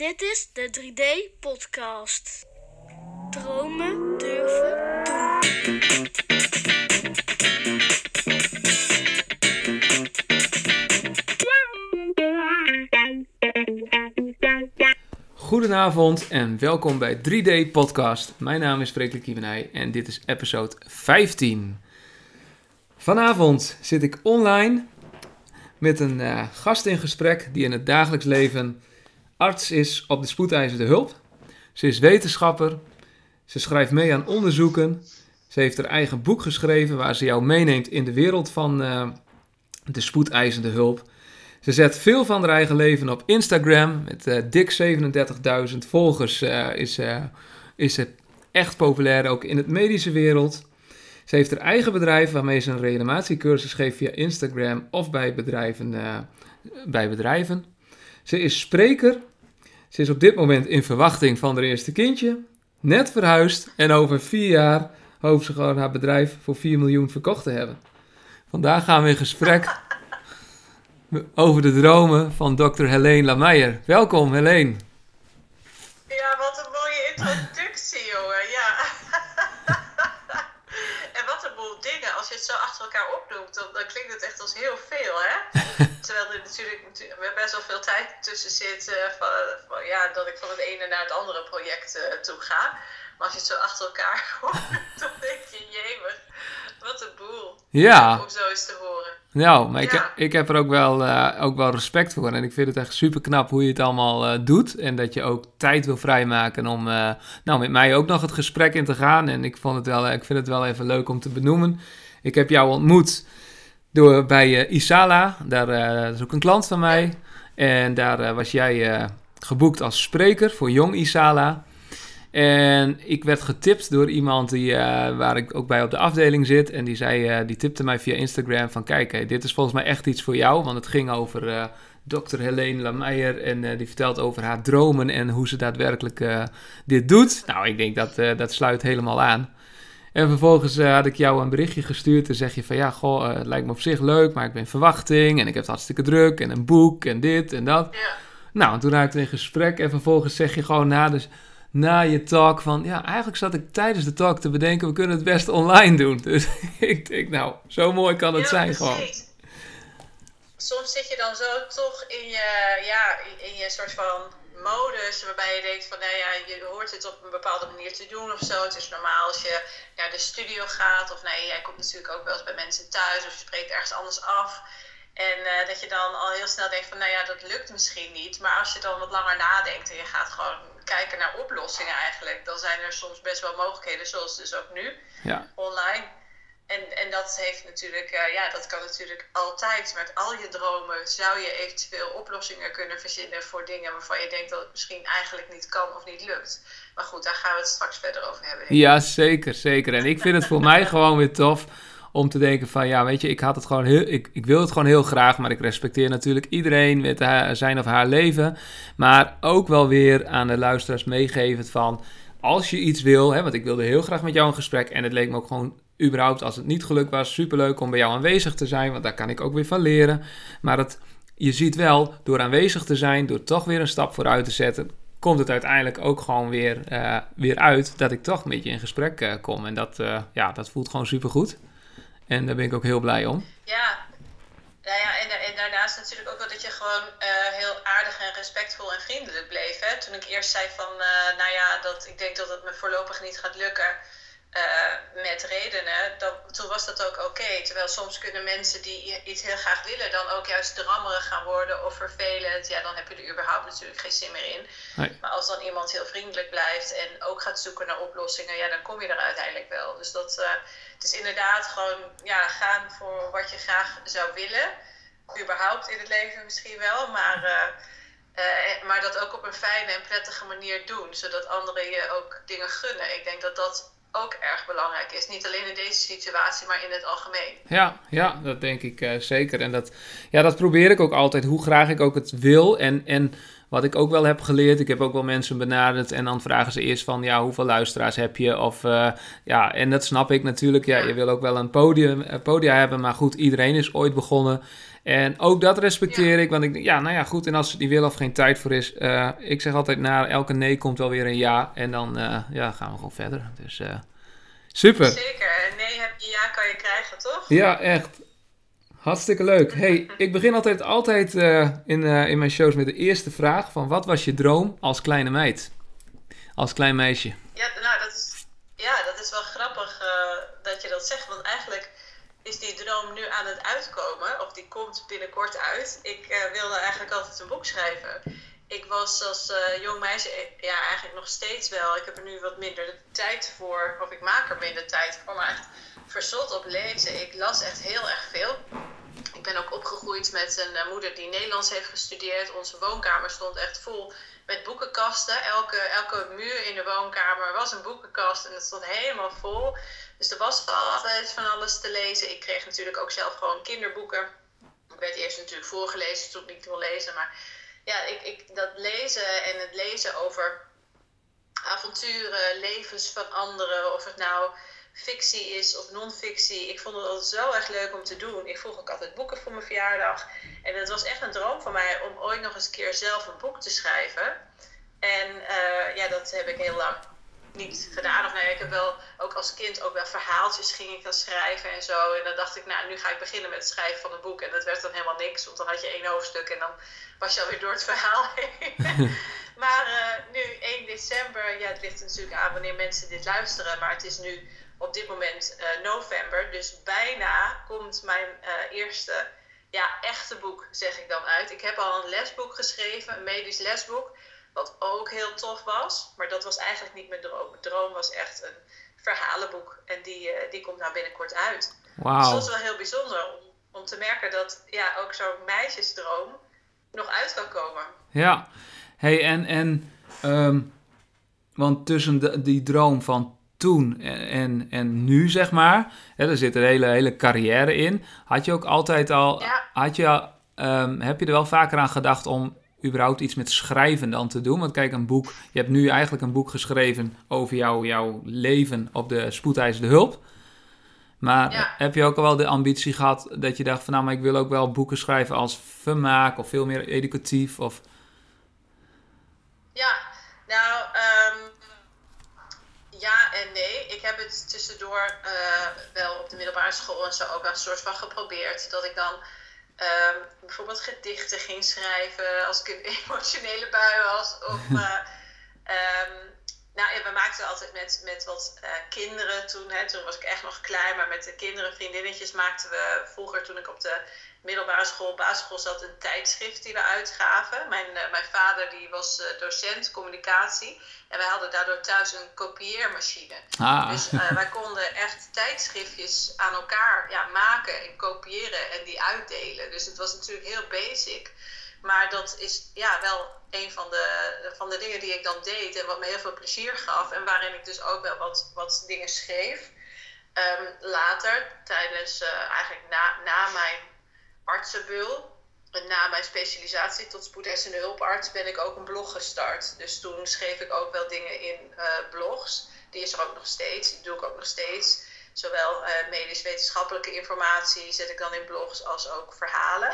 Dit is de 3D-podcast. Dromen durven doen. Goedenavond en welkom bij 3D Podcast. Mijn naam is Freek Kievenij en dit is episode 15. Vanavond zit ik online met een eh, gast in gesprek die in het dagelijks leven arts is op de spoedeisende hulp. Ze is wetenschapper, ze schrijft mee aan onderzoeken, ze heeft haar eigen boek geschreven waar ze jou meeneemt in de wereld van eh, de spoedeisende hulp. Ze zet veel van haar eigen leven op Instagram. Met eh, dik 37.000 volgers eh, is, is ze echt populair, ook in het medische wereld. Ze heeft haar eigen bedrijf waarmee ze een reanimatiecursus geeft via Instagram of bij bedrijven. bij bedrijven. Ze is spreker. Ze is op dit moment in verwachting van haar eerste kindje. Net verhuisd en over vier jaar hoopt ze gewoon haar bedrijf voor 4 miljoen verkocht te hebben. Vandaag gaan we in gesprek over de dromen van Dr. Helene Lameijer. Welkom, Helene. Ja, wat een mooie introductie, jongen. Ja. en wat een boel dingen. Als je het zo achter elkaar opnoemt, dan, dan klinkt het echt als heel veel, hè? Terwijl er natuurlijk best wel veel tijd tussen zit. eh, van, van, ja, dat ik van het ene naar het andere project eh, toe ga. Maar als je het zo achter elkaar hoort, dan denk je, jemig, wat een boel. Ja, Om zo eens te horen. nou, maar ik, Ja. ik heb er ook wel, eh, ook wel respect voor. En ik vind het echt super knap hoe je het allemaal doet. En dat je ook tijd wil vrijmaken om nou, met mij ook nog het gesprek in te gaan. En ik, vond het wel, ik vind het wel even leuk om te benoemen. Ik heb jou ontmoet door, bij eh, Isala. Daar eh, dat is ook een klant van mij. En daar eh, was jij geboekt als spreker voor Jong Isala. En ik werd getipt door iemand die, waar ik ook bij op de afdeling zit. En die, zei, die tipte mij via Instagram van... Kijk, dit is volgens mij echt iets voor jou. Want het ging over eh Dr. Helene Lameijer. En die vertelt over haar dromen en hoe ze daadwerkelijk dit doet. Nou, ik denk dat dat sluit helemaal aan. En vervolgens eh, had ik jou een berichtje gestuurd. En zeg je van ja, goh, eh, het lijkt me op zich leuk. Maar ik ben in verwachting. En ik heb het hartstikke druk. En een boek en dit en dat. Ja. Nou, en toen raakten we in gesprek en vervolgens zeg je gewoon na, dus, na je talk van... Ja, eigenlijk zat ik tijdens de talk te bedenken, we kunnen het best online doen. Dus ik denk, nou, zo mooi kan het Ja, zijn gewoon. Soms zit je dan zo toch in je, ja, in je soort van modus waarbij je denkt van, nou ja, je hoort het op een bepaalde manier te doen of zo. Het is normaal als je naar de studio gaat of nee, jij komt natuurlijk ook wel eens bij mensen thuis of je spreekt ergens anders af. En eh, dat je dan al heel snel denkt van, nou ja, dat lukt misschien niet. Maar als je dan wat langer nadenkt en je gaat gewoon kijken naar oplossingen eigenlijk, dan zijn er soms best wel mogelijkheden, zoals dus ook nu Ja, online. En, en dat heeft natuurlijk, eh, ja, dat kan natuurlijk altijd. Met al je dromen zou je eventueel oplossingen kunnen verzinnen voor dingen waarvan je denkt dat het misschien eigenlijk niet kan of niet lukt. Maar goed, daar gaan we het straks verder over hebben. ja zeker, zeker. En ik vind het voor mij gewoon weer tof om te denken van... Ja, weet je, ik, had het gewoon heel, ik, ik wil het gewoon heel graag... maar ik respecteer natuurlijk iedereen met zijn of haar leven. Maar ook wel weer aan de luisteraars meegeven van... Als je iets wil, hè, want ik wilde heel graag met jou een gesprek... en het leek me ook gewoon überhaupt als het niet gelukt was... superleuk om bij jou aanwezig te zijn... want daar kan ik ook weer van leren. Maar het, je ziet wel, door aanwezig te zijn... door toch weer een stap vooruit te zetten... komt het uiteindelijk ook gewoon weer, eh, weer uit... dat ik toch met je in gesprek eh, kom. En dat, eh, ja, dat voelt gewoon supergoed. En daar ben ik ook heel blij om. Ja, nou ja en, daarnaast natuurlijk ook wel dat je gewoon heel aardig en respectvol en vriendelijk bleef. Hè? Toen ik eerst zei van, nou ja, dat ik denk dat het me voorlopig niet gaat lukken eh, met redenen, dan, toen was dat ook oké. Terwijl soms kunnen mensen die iets heel graag willen dan ook juist drammerig gaan worden of vervelend. Ja, dan heb je er überhaupt natuurlijk geen zin meer in. Nee. Maar als dan iemand heel vriendelijk blijft en ook gaat zoeken naar oplossingen, ja, dan kom je er uiteindelijk wel. Dus dat, eh, het is inderdaad gewoon ja, gaan voor wat je graag zou willen. Überhaupt in het leven misschien wel, maar, eh, maar dat ook op een fijne en prettige manier doen, zodat anderen je ook dingen gunnen. Ik denk dat dat ook erg belangrijk is. Niet alleen in deze situatie, maar in het algemeen. Ja, ja, dat denk ik eh, zeker. En dat, ja, dat probeer ik ook altijd, hoe graag ik ook het wil. En, en wat ik ook wel heb geleerd, ik heb ook wel mensen benaderd en dan vragen ze eerst van, ja, hoeveel luisteraars heb je? Of, eh, ja, en dat snap ik natuurlijk. Ja, je wil ook wel een podium, eh, podia hebben, maar goed, iedereen is ooit begonnen. En ook dat respecteer ik, want ik denk, ja, nou ja, goed. En als niet wil of geen tijd voor is, uh, ik zeg altijd, na elke nee komt wel weer een ja. En dan uh, ja, gaan we gewoon verder. Dus uh, super. Zeker, een nee heb je, ja kan je krijgen, toch? Ja, echt. Hartstikke leuk. Hey, ik begin altijd, altijd in, in mijn shows met de eerste vraag van wat was je droom als kleine meid? Als klein meisje. Ja, nou, dat is, ja, dat is wel grappig dat je dat zegt, want eigenlijk is die droom nu aan het uitkomen, of die komt binnenkort uit. Ik uh, wilde eigenlijk altijd een boek schrijven. Ik was als uh, jong meisje, eh, ja, eigenlijk nog steeds wel. Ik heb er nu wat minder de tijd voor, of ik maak er minder tijd voor, maar echt verzot op lezen. Ik las echt heel erg veel. Ik ben ook opgegroeid met een moeder die Nederlands heeft gestudeerd. Onze woonkamer stond echt vol met boekenkasten. Elke, elke muur in de woonkamer was een boekenkast en het stond helemaal vol. Dus er was altijd van alles te lezen. Ik kreeg natuurlijk ook zelf gewoon kinderboeken. Ik werd eerst natuurlijk voorgelezen toen ik niet wil lezen. Maar ja, ik, ik, dat lezen en het lezen over avonturen, levens van anderen, of het nou fictie is of non-fictie. Ik vond het altijd zo erg leuk om te doen. Ik vroeg ook altijd boeken voor mijn verjaardag. En het was echt een droom van mij om ooit nog eens een keer zelf een boek te schrijven. En uh, ja, dat heb ik heel lang niet gedaan. Of nee, ik heb wel ook als kind ook wel verhaaltjes ging ik dan schrijven en zo. En dan dacht ik, nou, nu ga ik beginnen met het schrijven van een boek. En dat werd dan helemaal niks, want dan had je één hoofdstuk en dan was je alweer door het verhaal heen. maar uh, nu 1 december, ja, het ligt natuurlijk aan wanneer mensen dit luisteren. Maar het is nu op dit moment uh, november. Dus bijna komt mijn uh, eerste ja, echte boek, zeg ik dan uit. Ik heb al een lesboek geschreven, een medisch lesboek. Wat ook heel tof was. Maar dat was eigenlijk niet mijn droom. Mijn droom was echt een verhalenboek. En die, uh, die komt nou binnenkort uit. Wow. Dus dat is wel heel bijzonder om, om te merken dat ja, ook zo'n meisjesdroom nog uit kan komen. Ja, hey, en, en um, want tussen de, die droom van toen en, en, en nu, zeg maar, hè, er zit een hele, hele carrière in. Had je ook altijd al, ja. had je, um, heb je er wel vaker aan gedacht om überhaupt iets met schrijven dan te doen? Want kijk, een boek, je hebt nu eigenlijk een boek geschreven over jou, jouw leven op de spoedeisende hulp. Maar Ja. heb je ook al wel de ambitie gehad dat je dacht van nou, maar ik wil ook wel boeken schrijven als vermaak of veel meer educatief of... Ja, nou, ehm. Ik heb het tussendoor eh, wel op de middelbare school en zo ook wel een soort van geprobeerd. Dat ik dan ehm, bijvoorbeeld gedichten ging schrijven als ik een emotionele bui was. Of, eh, ehm, nou, ja, we maakten altijd met, met wat eh, kinderen toen. Hè, toen was ik echt nog klein, maar met de kinderen, vriendinnetjes maakten we vroeger toen ik op de middelbare school, basisschool zat, een tijdschrift die we uitgaven. Mijn, eh, mijn vader die was eh, docent communicatie en wij hadden daardoor thuis een kopieermachine. Ah, Dus eh, wij konden echt tijdschriftjes aan elkaar ja, maken en kopiëren en die uitdelen. Dus het was natuurlijk heel basic. Maar dat is ja, wel een van de, van de dingen die ik dan deed en wat me heel veel plezier gaf. En waarin ik dus ook wel wat, wat dingen schreef. Ehm, later, tijdens eigenlijk na, na mijn artsenbul, en na mijn specialisatie tot spoedeisende hulparts, ben ik ook een blog gestart. Dus toen schreef ik ook wel dingen in eh, blogs. Die is er ook nog steeds, die doe ik ook nog steeds. Zowel eh, medisch-wetenschappelijke informatie zet ik dan in blogs als ook verhalen.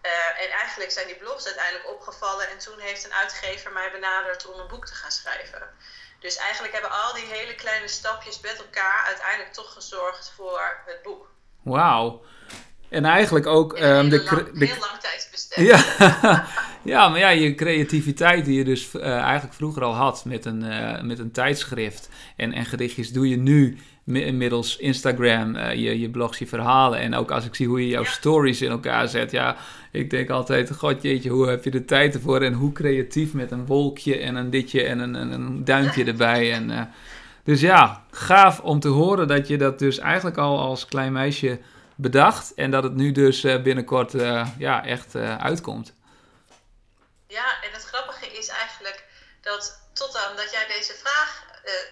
Eh, en eigenlijk zijn die blogs uiteindelijk opgevallen en toen heeft een uitgever mij benaderd om een boek te gaan schrijven. Dus eigenlijk hebben al die hele kleine stapjes met elkaar uiteindelijk toch gezorgd voor het boek. wauw. En eigenlijk ook een ehm, de, lang, heel lang tijdsbestek. Ja, ja, maar ja, je creativiteit die je dus eh, eigenlijk vroeger al had met een, eh, met een tijdschrift en, en gedichtjes, doe je nu mi- middels Instagram, eh, je, je blogs, je verhalen. En ook als ik zie hoe je jouw Ja. stories in elkaar zet, ja, ik denk altijd, god jeetje, hoe heb je de tijd ervoor en hoe creatief met een wolkje en een ditje en een, een, een duimpje erbij. En, dus ja, gaaf om te horen dat je dat dus eigenlijk al als klein meisje bedacht en dat het nu dus eh, binnenkort eh, ja, echt eh, uitkomt. Ja, en het grappige is eigenlijk dat tot aan dat jij deze vraag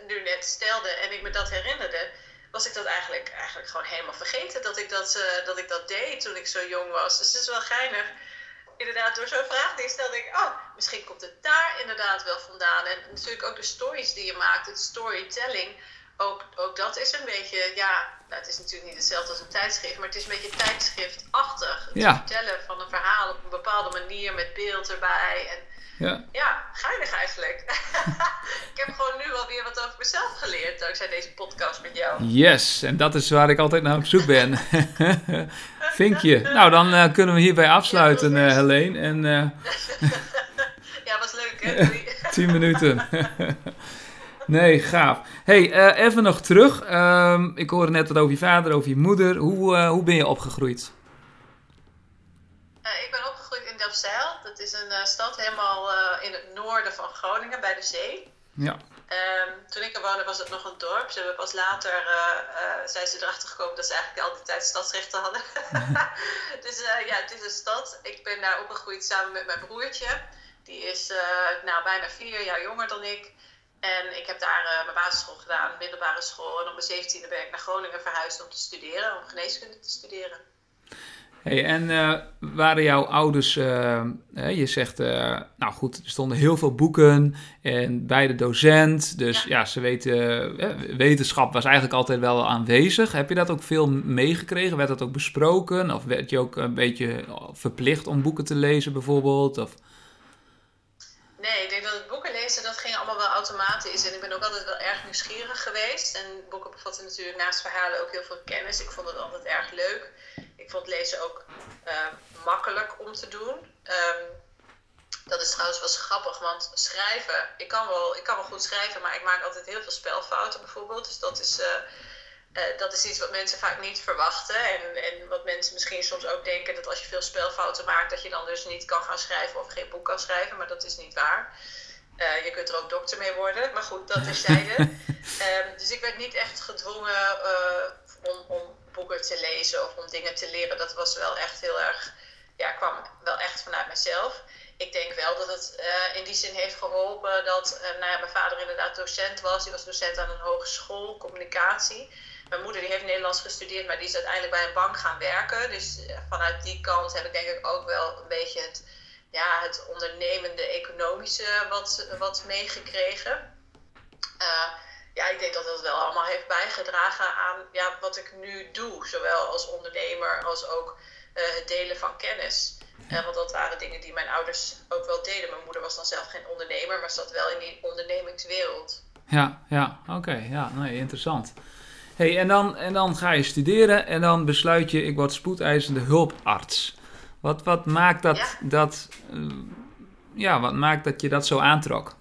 nu net stelde en ik me dat herinnerde, was ik dat eigenlijk, eigenlijk gewoon helemaal vergeten dat ik dat, dat ik dat deed toen ik zo jong was. Dus het is wel geinig. Inderdaad, door zo'n vraag die stelde, ik, oh, misschien komt het daar inderdaad wel vandaan. En natuurlijk ook de stories die je maakt, het storytelling. Ook, ook dat is een beetje, ja, nou, het is natuurlijk niet hetzelfde als een tijdschrift, maar het is een beetje tijdschriftachtig. Het Ja. vertellen van een verhaal op een bepaalde manier met beeld erbij. En Ja. ja, geinig eigenlijk. ik heb gewoon nu alweer wat over mezelf geleerd dankzij deze podcast met jou. Yes, en dat is waar ik altijd naar op zoek ben. Vinkje. Nou, dan eh, kunnen we hierbij afsluiten, eh Helene. En eh Ja, was leuk hè? 10 minuten. Nee, gaaf. hey, eh, even nog terug. Ehm, ik hoorde net wat over je vader, over je moeder. Hoe, eh, hoe ben je opgegroeid? Eh, ik ben opgegroeid in Delfzijl. Dat is een stad helemaal in het noorden van Groningen, bij de zee. Ja. Ehm, toen ik er woonde was het nog een dorp. Ze hebben pas later zijn ze erachter gekomen dat ze eigenlijk al die tijd stadsrechten hadden. dus eh, ja, het is een stad. Ik ben daar opgegroeid samen met mijn broertje. Die is nou, bijna vier jaar jonger dan ik. En ik heb daar eh, mijn basisschool gedaan, middelbare school. En op mijn zeventiende ben ik naar Groningen verhuisd om te studeren, om geneeskunde te studeren. Hey, en eh, waren jouw ouders, eh, je zegt, nou goed, er stonden heel veel boeken en beide docent, dus ja, Ja. ze weten, wetenschap was eigenlijk altijd wel aanwezig. Heb je dat ook veel meegekregen? Werd dat ook besproken? Of werd je ook een beetje verplicht om boeken te lezen bijvoorbeeld? Of... Nee, ik denk dat het boeken lezen, dat ging allemaal wel automatisch. En ik ben ook altijd wel erg nieuwsgierig geweest. En boeken bevatten natuurlijk naast verhalen ook heel veel kennis. Ik vond het altijd erg leuk. Ik vond lezen ook eh, makkelijk om te doen. Ehm, dat is trouwens wel grappig, want schrijven, ik kan, wel, ik kan wel goed schrijven, maar ik maak altijd heel veel spelfouten bijvoorbeeld. Dus dat is, eh, eh, dat is iets wat mensen vaak niet verwachten. En, en wat mensen misschien soms ook denken dat als je veel spelfouten maakt, dat je dan dus niet kan gaan schrijven of geen boek kan schrijven. Maar dat is niet waar. Eh, je kunt er ook dokter mee worden, maar goed, dat terzijde. Ehm dus ik werd niet echt gedwongen eh, om, om boeken te lezen of om dingen te leren. Dat was wel echt heel erg, ja, kwam wel echt vanuit mezelf. Ik denk wel dat het in die zin heeft geholpen dat nou ja, mijn vader inderdaad docent was. Die was docent aan een hogeschool, communicatie. Mijn moeder die heeft Nederlands gestudeerd, maar die is uiteindelijk bij een bank gaan werken. Dus eh, vanuit die kant heb ik denk ik ook wel een beetje het, ja, het ondernemende economische wat, wat meegekregen. Eh, ja, ik denk dat dat wel allemaal heeft bijgedragen aan ja, wat ik nu doe. Zowel als ondernemer als ook eh, het delen van kennis. Eh, want dat waren dingen die mijn ouders ook wel deden. Mijn moeder was dan zelf geen ondernemer, maar zat wel in die ondernemingswereld. Ja, ja, oké, ja, nee, interessant. Hey, en, dan, en dan ga je studeren en dan besluit je, ik word spoedeisende hulparts. Wat, wat maakt dat, Ja. dat, eh, ja, wat maakt dat je dat zo aantrok?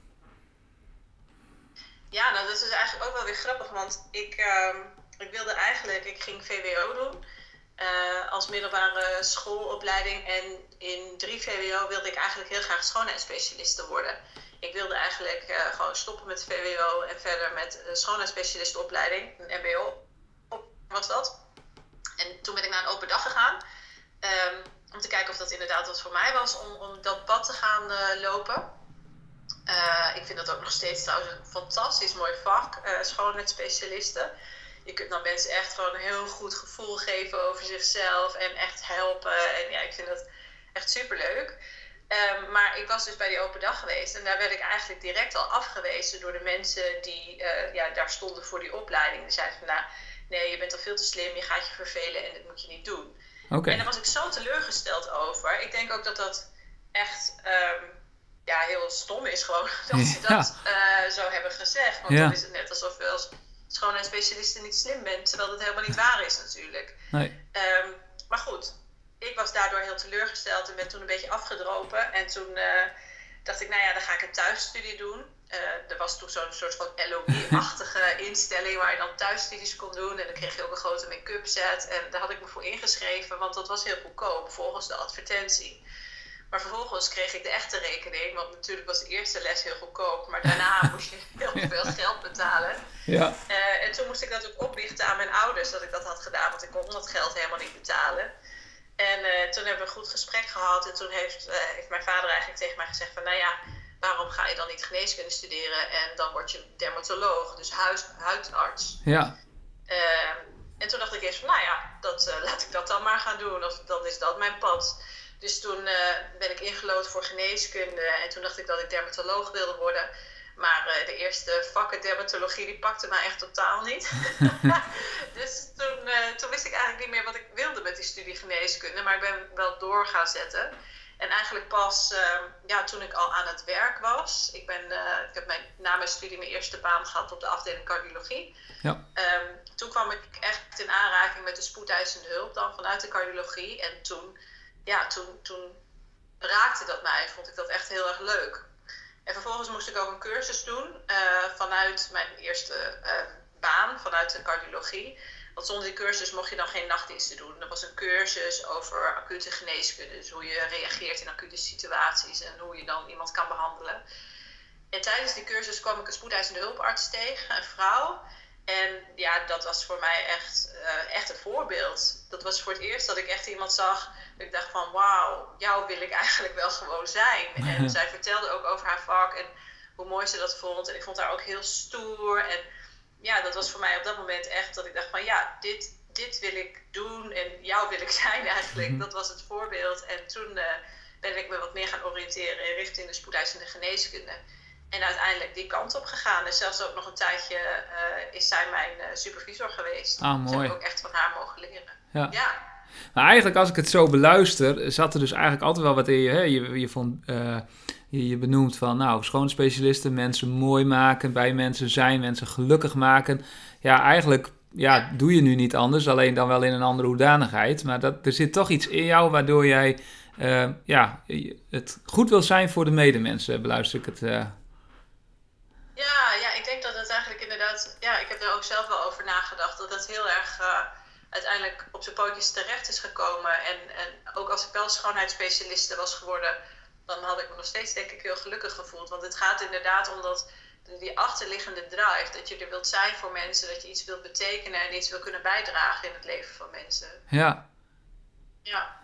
Ja, nou dat is eigenlijk ook wel weer grappig, want ik, ehm, ik wilde eigenlijk, ik ging VWO doen eh, als middelbare schoolopleiding en in drie VWO wilde ik eigenlijk heel graag schoonheidsspecialiste worden. Ik wilde eigenlijk eh, gewoon stoppen met VWO en verder met een schoonheidsspecialistenopleiding, een MBO was dat. En toen ben ik naar een open dag gegaan. ehm, om te kijken of dat inderdaad wat voor mij was om, om dat pad te gaan eh, lopen. Eh, ik vind dat ook nog steeds trouwens een fantastisch mooi vak, eh schoonheidsspecialisten. Je kunt dan mensen echt gewoon een heel goed gevoel geven over zichzelf en echt helpen. En ja, ik vind dat echt superleuk. Ehm, maar ik was dus bij die open dag geweest en daar werd ik eigenlijk direct al afgewezen door de mensen die eh, ja, daar stonden voor die opleiding. Die zeiden van nou, nee, je bent al veel te slim, je gaat je vervelen en dat moet je niet doen. Oké, En daar was ik zo teleurgesteld over. Ik denk ook dat dat echt ehm, ja, heel stom is gewoon dat ze Ja. dat eh, zo hebben gezegd. Want Ja. dan is het net alsof je als schoonheidsspecialiste niet slim bent, terwijl dat helemaal niet waar is natuurlijk. nee, Ehm, maar goed, ik was daardoor heel teleurgesteld en ben toen een beetje afgedropen. En toen eh, dacht ik, nou ja, dan ga ik een thuisstudie doen. Eh, er was toen zo'n soort van LOE-achtige instelling waar je dan thuisstudies kon doen. En dan kreeg je ook een grote make-up set. En daar had ik me voor ingeschreven, want dat was heel goedkoop volgens de advertentie. Maar vervolgens kreeg ik de echte rekening, want natuurlijk was de eerste les heel goedkoop. Maar daarna moest je heel veel geld betalen. ja, Eh, en toen moest ik dat ook opbiechten aan mijn ouders dat ik dat had gedaan, want ik kon dat geld helemaal niet betalen. En eh, toen hebben we een goed gesprek gehad en toen heeft, eh, heeft mijn vader eigenlijk tegen mij gezegd van, nou ja, waarom ga je dan niet geneeskunde studeren en dan word je dermatoloog, dus huis, huidarts. ja, Eh, en toen dacht ik eerst van, nou ja, dat, eh, laat ik dat dan maar gaan doen, of dan is dat mijn pad. Dus toen ben ik ingelood voor geneeskunde en toen dacht ik dat ik dermatoloog wilde worden. Maar uh, de eerste vakken dermatologie die pakte mij echt totaal niet. dus toen, uh, toen wist ik eigenlijk niet meer wat ik wilde met die studie geneeskunde. Maar ik ben wel door gaan zetten. En eigenlijk pas uh, ja, toen ik al aan het werk was. Ik, ben, ik heb mijn, na mijn studie mijn eerste baan gehad op de afdeling cardiologie. Ja. Um, toen kwam ik echt in aanraking met de spoedeisende hulp dan vanuit de cardiologie. En toen, ja, toen, toen raakte dat mij. Vond ik dat echt heel erg leuk. En vervolgens moest ik ook een cursus doen uh, vanuit mijn eerste uh, baan, vanuit de cardiologie. Want zonder die cursus mocht je dan geen nachtdiensten doen. Dat was een cursus over acute geneeskunde. Dus hoe je reageert in acute situaties en hoe je dan iemand kan behandelen. En tijdens die cursus kwam ik een spoedeisende hulparts tegen, een vrouw. En ja, dat was voor mij echt, uh, echt een voorbeeld. Dat was voor het eerst dat ik echt iemand zag. Ik dacht van wauw, jou wil ik eigenlijk wel gewoon zijn. En zij vertelde ook over haar vak en hoe mooi ze dat vond. En ik vond haar ook heel stoer. En ja, dat was voor mij op dat moment echt dat ik dacht van ja, dit, dit wil ik doen en jou wil ik zijn eigenlijk. Mhm. Dat was het voorbeeld. En toen uh, ben ik me wat meer gaan oriënteren richting de spoedeisende geneeskunde. En uiteindelijk die kant op gegaan. En zelfs ook nog een tijdje uh, is zij mijn uh, supervisor geweest. Ah, mooi. Dus ik heb ook echt van haar mogen leren. Ja. ja. Maar eigenlijk als ik het zo beluister, zat er dus eigenlijk altijd wel wat in je. Hè? Je, je, uh, je, je benoemt van, nou, schoonspecialisten, mensen mooi maken, bij mensen zijn, mensen gelukkig maken. Ja, eigenlijk ja, doe je nu niet anders, alleen dan wel in een andere hoedanigheid. Maar dat, er zit toch iets in jou waardoor jij ja, het goed wil zijn voor de medemensen, beluister ik het. Ja, ja, ik denk dat het eigenlijk inderdaad. Ja, ik heb er ook zelf wel over nagedacht. Dat het heel erg uiteindelijk op zijn pootjes terecht is gekomen. En, en ook als ik wel schoonheidsspecialiste was geworden, dan had ik me nog steeds denk ik heel gelukkig gevoeld. Want het gaat inderdaad om dat, die achterliggende drive. Dat je er wilt zijn voor mensen, dat je iets wilt betekenen en iets wil kunnen bijdragen in het leven van mensen. Ja. Ja.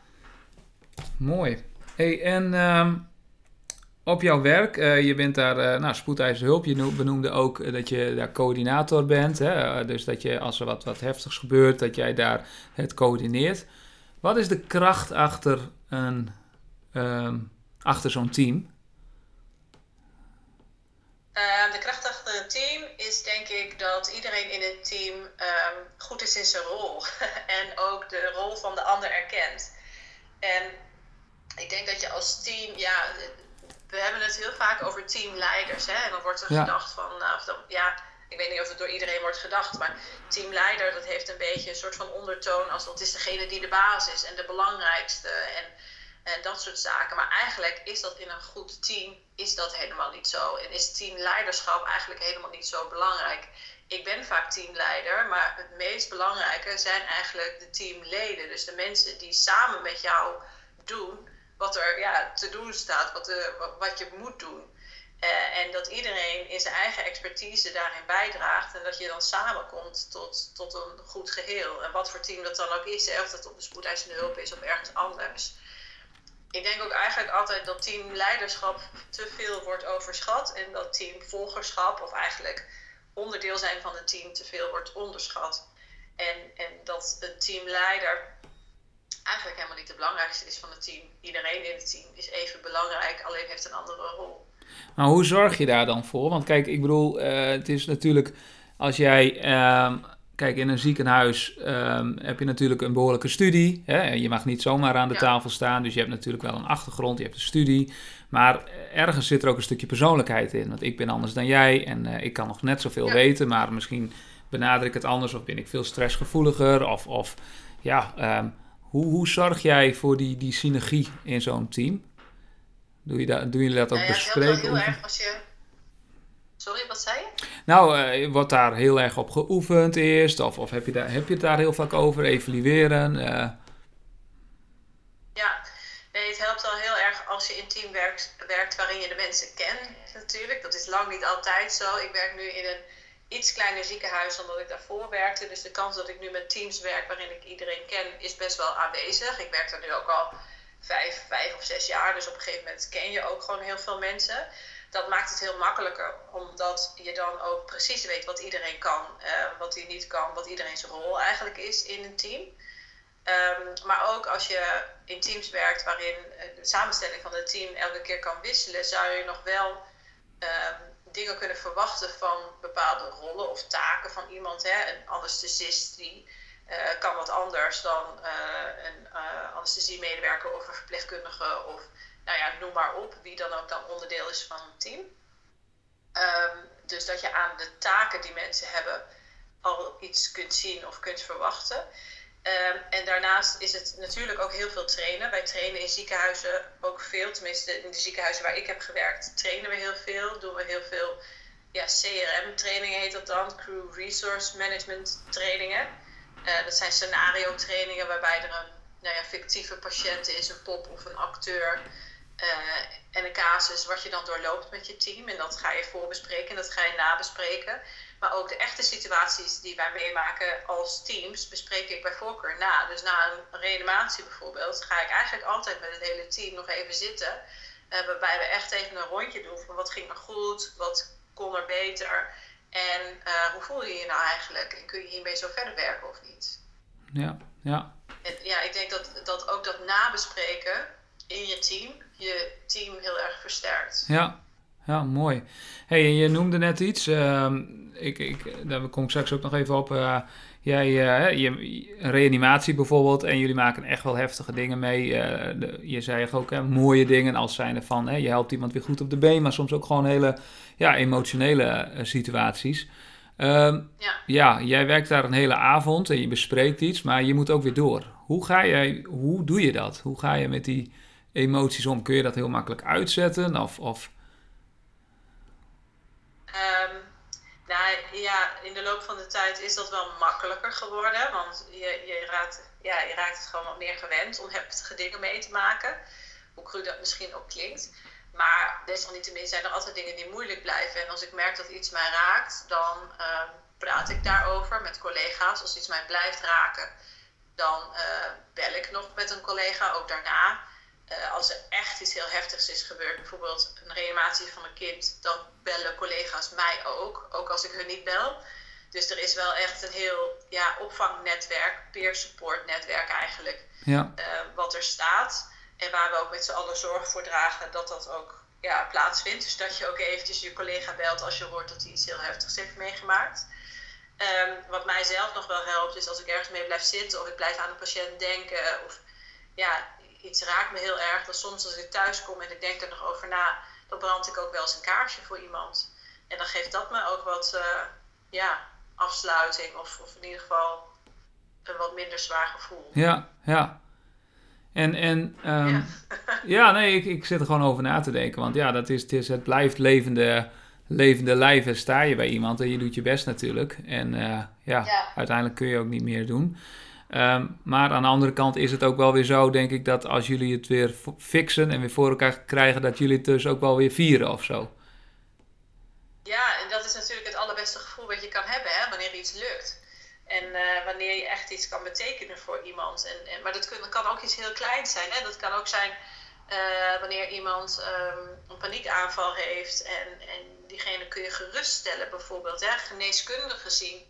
Mooi. Hey, en um, op jouw werk. Uh, je bent daar uh, nou, hulp. Je benoemde ook uh, dat je daar coördinator bent. Hè? dus dat je als er wat, wat heftigs gebeurt, dat jij daar het coördineert. Wat is de kracht achter, een, um, achter zo'n team? Ehm, de kracht achter een team is denk ik dat iedereen in het team um, goed is in zijn rol. en ook de rol van de ander erkent. En ik denk dat je als team, ja, we hebben het heel vaak over teamleiders. Hè? En dan wordt er gedacht van, nou, of dan, ja, ik weet niet of het door iedereen wordt gedacht, maar teamleider, dat heeft een beetje een soort van ondertoon als dat is degene die de baas is en de belangrijkste en, en dat soort zaken. Maar eigenlijk is dat in een goed team, is dat helemaal niet zo. En is teamleiderschap eigenlijk helemaal niet zo belangrijk. Ik ben vaak teamleider, maar het meest belangrijke zijn eigenlijk de teamleden. Dus de mensen die samen met jou doen wat er ja, te doen staat, wat, de, wat je moet doen. Uh, en dat iedereen in zijn eigen expertise daarin bijdraagt. En dat je dan samenkomt tot, tot een goed geheel. En wat voor team dat dan ook is. Of dat op de spoedeisende hulp is of ergens anders. Ik denk ook eigenlijk altijd dat teamleiderschap te veel wordt overschat. En dat teamvolgerschap of eigenlijk onderdeel zijn van een team te veel wordt onderschat. En, en dat een teamleider eigenlijk helemaal niet de belangrijkste is van het team. Iedereen in het team is even belangrijk, alleen heeft een andere rol. Maar hoe zorg je daar dan voor? Want kijk, ik bedoel, uh, het is natuurlijk als jij. Uh, kijk, in een ziekenhuis uh, heb je natuurlijk een behoorlijke studie. Hè? Je mag niet zomaar aan de ja. tafel staan, dus je hebt natuurlijk wel een achtergrond, je hebt een studie. Maar ergens zit er ook een stukje persoonlijkheid in. Want ik ben anders dan jij en uh, ik kan nog net zoveel ja. weten, maar misschien benader ik het anders of ben ik veel stressgevoeliger. Of, of ja, um, hoe, hoe zorg jij voor die, die synergie in zo'n team? Doe, je dat, doe jullie dat ook nou ja, bespreken? Het heel erg als je... Sorry, wat zei je? Nou, uh, wordt daar heel erg op geoefend eerst? Of, of heb, je daar, heb je het daar heel vaak over? Evalueren? Uh... Ja, nee, het helpt al heel erg als je in team werkt, werkt waarin je de mensen kent natuurlijk. Dat is lang niet altijd zo. Ik werk nu in een iets kleiner ziekenhuis dan dat ik daarvoor werkte. Dus de kans dat ik nu met teams werk waarin ik iedereen ken, is best wel aanwezig. Ik werk daar nu ook al vijf, vijf of zes jaar. Dus op een gegeven moment ken je ook gewoon heel veel mensen. Dat maakt het heel makkelijker, omdat je dan ook precies weet wat iedereen kan, uh, wat hij niet kan, wat iedereen zijn rol eigenlijk is in een team. Um, maar ook als je in teams werkt waarin de samenstelling van het team elke keer kan wisselen, zou je nog wel um, dingen kunnen verwachten van bepaalde rollen of taken van iemand. Hè. Een anesthesist die uh, kan wat anders dan uh, een uh, anesthesiemedewerker of een verpleegkundige of nou ja, noem maar op, wie dan ook dan onderdeel is van een team. Um, dus dat je aan de taken die mensen hebben al iets kunt zien of kunt verwachten. Um, en daarnaast is het natuurlijk ook heel veel trainen. Wij trainen in ziekenhuizen ook veel. Tenminste, in de ziekenhuizen waar ik heb gewerkt, trainen we heel veel. Doen we heel veel ja, CRM-trainingen heet dat dan. Crew Resource Management trainingen. Uh, dat zijn scenario trainingen waarbij er een nou ja, fictieve patiënt is, een pop of een acteur. Uh, en een casus wat je dan doorloopt met je team. En dat ga je voorbespreken en dat ga je nabespreken. Maar ook de echte situaties die wij meemaken als teams bespreek ik bij voorkeur na. Dus na een reanimatie bijvoorbeeld ga ik eigenlijk altijd met het hele team nog even zitten. Uh, waarbij we echt even een rondje doen van wat ging er goed, wat kon er beter. En uh, hoe voel je je nou eigenlijk? En kun je hiermee zo verder werken of niet? Ja, ja. En ja, ik denk dat, dat ook dat nabespreken in je team je team heel erg versterkt. Ja, ja mooi. hey, je noemde net iets. Uh, ik, ik, daar kom ik straks ook nog even op. Uh, jij, uh, je, reanimatie bijvoorbeeld. En jullie maken echt wel heftige dingen mee. De, je zei ook hè, mooie dingen als zijnde van... Hè, je helpt iemand weer goed op de been. Maar soms ook gewoon hele ja, emotionele situaties. Um, ja. ja, jij werkt daar een hele avond en je bespreekt iets. Maar je moet ook weer door. Hoe ga jij... Hoe doe je dat? Hoe ga je met die emoties om? Kun je dat heel makkelijk uitzetten? Of, of... Um, nou ja, in de loop van de tijd is dat wel makkelijker geworden. Want je, je, raakt, ja, je raakt het gewoon wat meer gewend om heftige dingen mee te maken. Hoe cru dat misschien ook klinkt. Maar desalniettemin zijn er altijd dingen die moeilijk blijven. En als ik merk dat iets mij raakt, dan uh, praat ik daarover met collega's. Als iets mij blijft raken, dan uh, bel ik nog met een collega, ook daarna. Uh, als er echt iets heel heftigs is gebeurd, bijvoorbeeld een reanimatie van een kind, dan bellen collega's mij ook, ook als ik hun niet bel. Dus er is wel echt een heel ja, opvangnetwerk, peer support netwerk eigenlijk, ja. uh, wat er staat. En waar we ook met z'n allen zorg voor dragen dat dat ook ja, plaatsvindt. Dus dat je ook eventjes je collega belt als je hoort dat hij iets heel heftigs heeft meegemaakt. Um, wat mij zelf nog wel helpt, is als ik ergens mee blijf zitten of ik blijf aan de patiënt denken. Of ja, iets raakt me heel erg. Dat soms als ik thuis kom en ik denk er nog over na, dan brand ik ook wel eens een kaarsje voor iemand. En dan geeft dat me ook wat uh, ja, afsluiting of, of in ieder geval een wat minder zwaar gevoel. Ja, ja. En, en um, ja. ja. nee, ik, ik zit er gewoon over na te denken. Want ja, dat is, het, is, het blijft levende, levende lijven. Sta je bij iemand en je doet je best natuurlijk. En uh, ja, ja, uiteindelijk kun je ook niet meer doen. Um, maar aan de andere kant is het ook wel weer zo, denk ik, dat als jullie het weer fixen en weer voor elkaar krijgen, dat jullie het dus ook wel weer vieren of zo. Ja, en dat is natuurlijk het allerbeste gevoel wat je kan hebben, hè, wanneer iets lukt. En uh, wanneer je echt iets kan betekenen voor iemand. En, en, maar dat, kun, kan ook iets heel kleins zijn. Hè? Dat kan ook zijn uh, wanneer iemand um, een paniekaanval heeft en, en diegene kun je geruststellen bijvoorbeeld. Hè? Geneeskundig gezien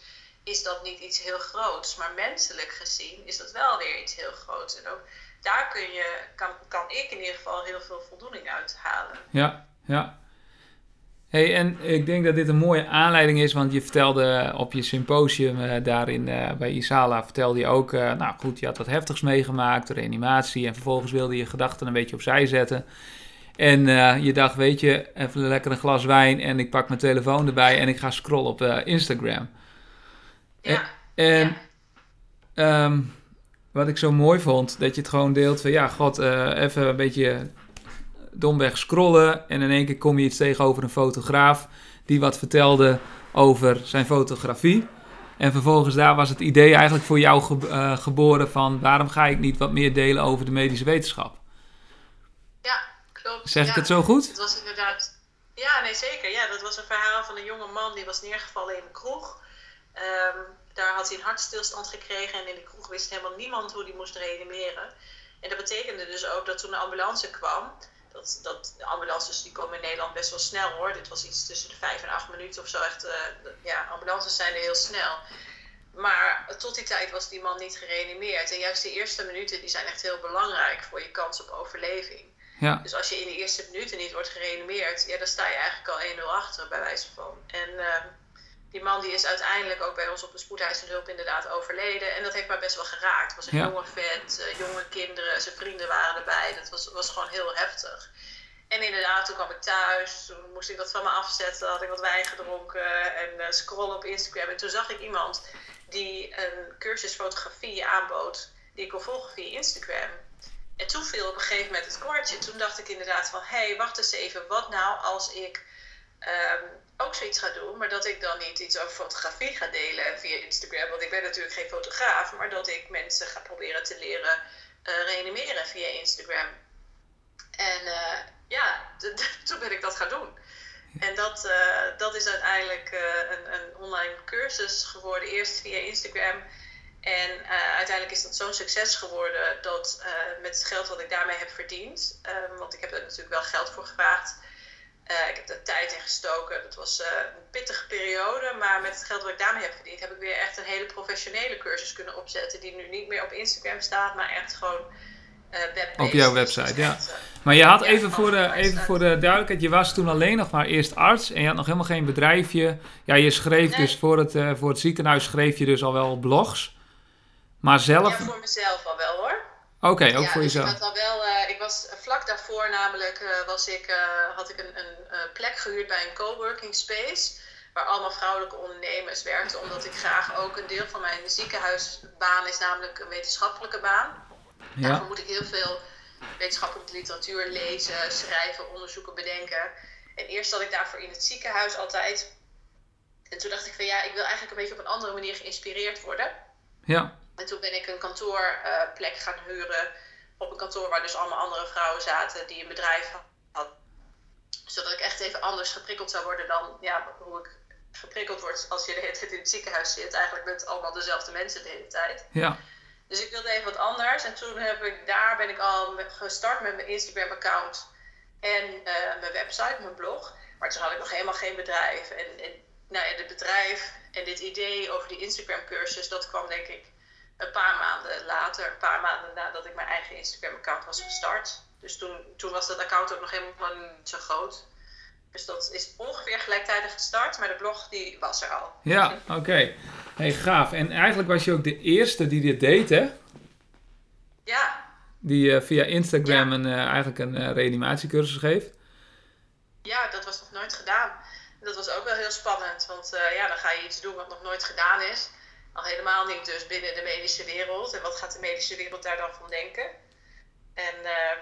is dat niet iets heel groots. Maar menselijk gezien is dat wel weer iets heel groots. En ook daar kun je, kan, kan ik in ieder geval heel veel voldoening uit halen. Ja, ja. Hey, en ik denk dat dit een mooie aanleiding is, want je vertelde op je symposium uh, daarin uh, bij Isala, vertelde je ook, uh, nou goed, je had wat heftigs meegemaakt, reanimatie, en vervolgens wilde je gedachten een beetje opzij zetten. En je dacht, weet je, even lekker een glas wijn en ik pak mijn telefoon erbij en ik ga scrollen op Instagram. Ja. En ja. Um, wat ik zo mooi vond, dat je het gewoon deelt van ja, god, uh, even een beetje domweg scrollen. En in één keer kom je iets tegenover een fotograaf die wat vertelde over zijn fotografie. En vervolgens daar was het idee eigenlijk voor jou ge uh, geboren van waarom ga ik niet wat meer delen over de medische wetenschap? Ja, klopt. Zeg ja. ik het zo goed? Het was inderdaad. Ja, nee zeker. Ja, dat was een verhaal van een jonge man die was neergevallen in een kroeg. Um, daar had hij een hartstilstand gekregen en in de kroeg wist helemaal niemand hoe die moest reanimeren. En dat betekende dus ook dat toen de ambulance kwam, dat, dat de ambulances die komen in Nederland best wel snel hoor. Dit was iets tussen de vijf en acht minuten of zo. Echt, uh, ja, ambulances zijn er heel snel. Maar tot die tijd was die man niet gereanimeerd. En juist die eerste minuten die zijn echt heel belangrijk voor je kans op overleving. Ja. Dus als je in de eerste minuten niet wordt gereanimeerd, ja, dan sta je eigenlijk al 1-0 achter, bij wijze van. En ehm, die man die is uiteindelijk ook bij ons op de spoedeisende hulp inderdaad overleden. En dat heeft mij best wel geraakt. Het was een Ja. jonge vent, eh, jonge kinderen, zijn vrienden waren erbij. Dat was, was gewoon heel heftig. En inderdaad, toen kwam ik thuis, toen moest ik dat van me afzetten, had ik wat wijn gedronken en eh, scrollen op Instagram. En toen zag ik iemand die een cursus fotografie aanbood, die ik kon volgen via Instagram. En toen viel op een gegeven moment het kwartje. Toen dacht ik inderdaad van, hé, hey, wacht eens even, wat nou als ik ehm, ook zoiets ga doen, maar dat ik dan niet iets over fotografie ga delen via Instagram, want ik ben natuurlijk geen fotograaf, maar dat ik mensen ga proberen te leren eh, reanimeren via Instagram. En eh, ja, toen ben ik dat gaan doen. En dat, eh, dat is uiteindelijk een, een online cursus geworden, eerst via Instagram. En uiteindelijk is dat zo'n succes geworden dat met het geld wat ik daarmee heb verdiend, want ik heb er natuurlijk wel geld voor gevraagd, eh, ik heb er tijd in gestoken. Dat was eh, een pittige periode, maar met het geld wat ik daarmee heb verdiend, heb ik weer echt een hele professionele cursus kunnen opzetten, die nu niet meer op Instagram staat, maar echt gewoon eh web-based. Op jouw Dus website, dat is ja. echt, Maar je had Ja, even voor, de, even voor de duidelijkheid, je was toen alleen nog maar eerst arts en je had nog helemaal geen bedrijfje. Ja, je schreef Nee. dus voor het, eh, voor het ziekenhuis schreef je dus al wel blogs. Maar zelf, Ja, voor mezelf al wel hoor. Oké, ook ja, voor dus jezelf. Ik, had al wel, eh, ik was vlak daarvoor namelijk, eh, was ik, eh, had ik een, een eh, plek gehuurd bij een coworking space. Waar allemaal vrouwelijke ondernemers werkten. Omdat ik graag ook een deel van mijn ziekenhuisbaan is namelijk een wetenschappelijke baan. Ja, Daarvoor moet ik heel veel wetenschappelijke literatuur lezen, schrijven, onderzoeken, bedenken. En eerst zat ik daarvoor in het ziekenhuis altijd. En toen dacht ik van ja, ik wil eigenlijk een beetje op een andere manier geïnspireerd worden. ja, En toen ben ik een kantoorplek gaan huren. Op een kantoor waar dus allemaal andere vrouwen zaten die een bedrijf hadden. Zodat ik echt even anders geprikkeld zou worden dan ja, hoe ik geprikkeld word als je de hele tijd in het ziekenhuis zit. Eigenlijk met allemaal dezelfde mensen de hele tijd. ja, Dus ik wilde even wat anders. En toen heb ik, daar ben ik al gestart met mijn Instagram account en eh, mijn website, mijn blog. Maar toen had ik nog helemaal geen bedrijf. En, en nou ja, dit bedrijf en dit idee over die Instagram cursus, dat kwam denk ik een paar maanden later. Een paar maanden nadat ik mijn eigen Instagram account was gestart. Dus toen, toen was dat account ook nog helemaal niet zo groot. Dus dat is ongeveer gelijktijdig gestart, maar de blog die was er al. ja, oké. Hey, gaaf. En eigenlijk was je ook de eerste die dit deed, hè? Ja, Die eh, via Instagram een, eh, eigenlijk een eh, reanimatiecursus geeft. Ja, dat was nog nooit gedaan. Dat was ook wel heel spannend, want ja, dan ga je iets doen wat nog nooit gedaan is. Al helemaal niet dus binnen de medische wereld. En wat gaat de medische wereld daar dan van denken? En ehm,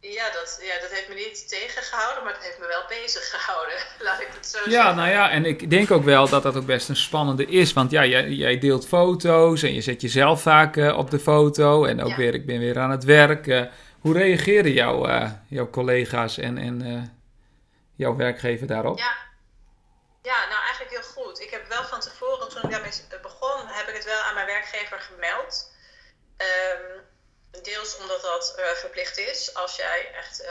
ja, dat, ja, dat heeft me niet tegengehouden, maar het heeft me wel bezig gehouden. Laat ik het zo Ja, zeggen. nou ja, en ik denk ook wel dat dat ook best een spannende is. Want ja, jij, jij deelt foto's en je zet jezelf vaak eh, op de foto. En ook Ja. weer, ik ben weer aan het werk. Eh, hoe reageren jouw, eh, jouw collega's en, en jouw werkgever daarop? Ja. ja, nou eigenlijk heel goed. Ik heb wel van tevoren, toen ik daarmee begon, heb ik het wel aan mijn werkgever gemeld. Ehm, deels omdat dat eh, verplicht is. Als jij echt eh,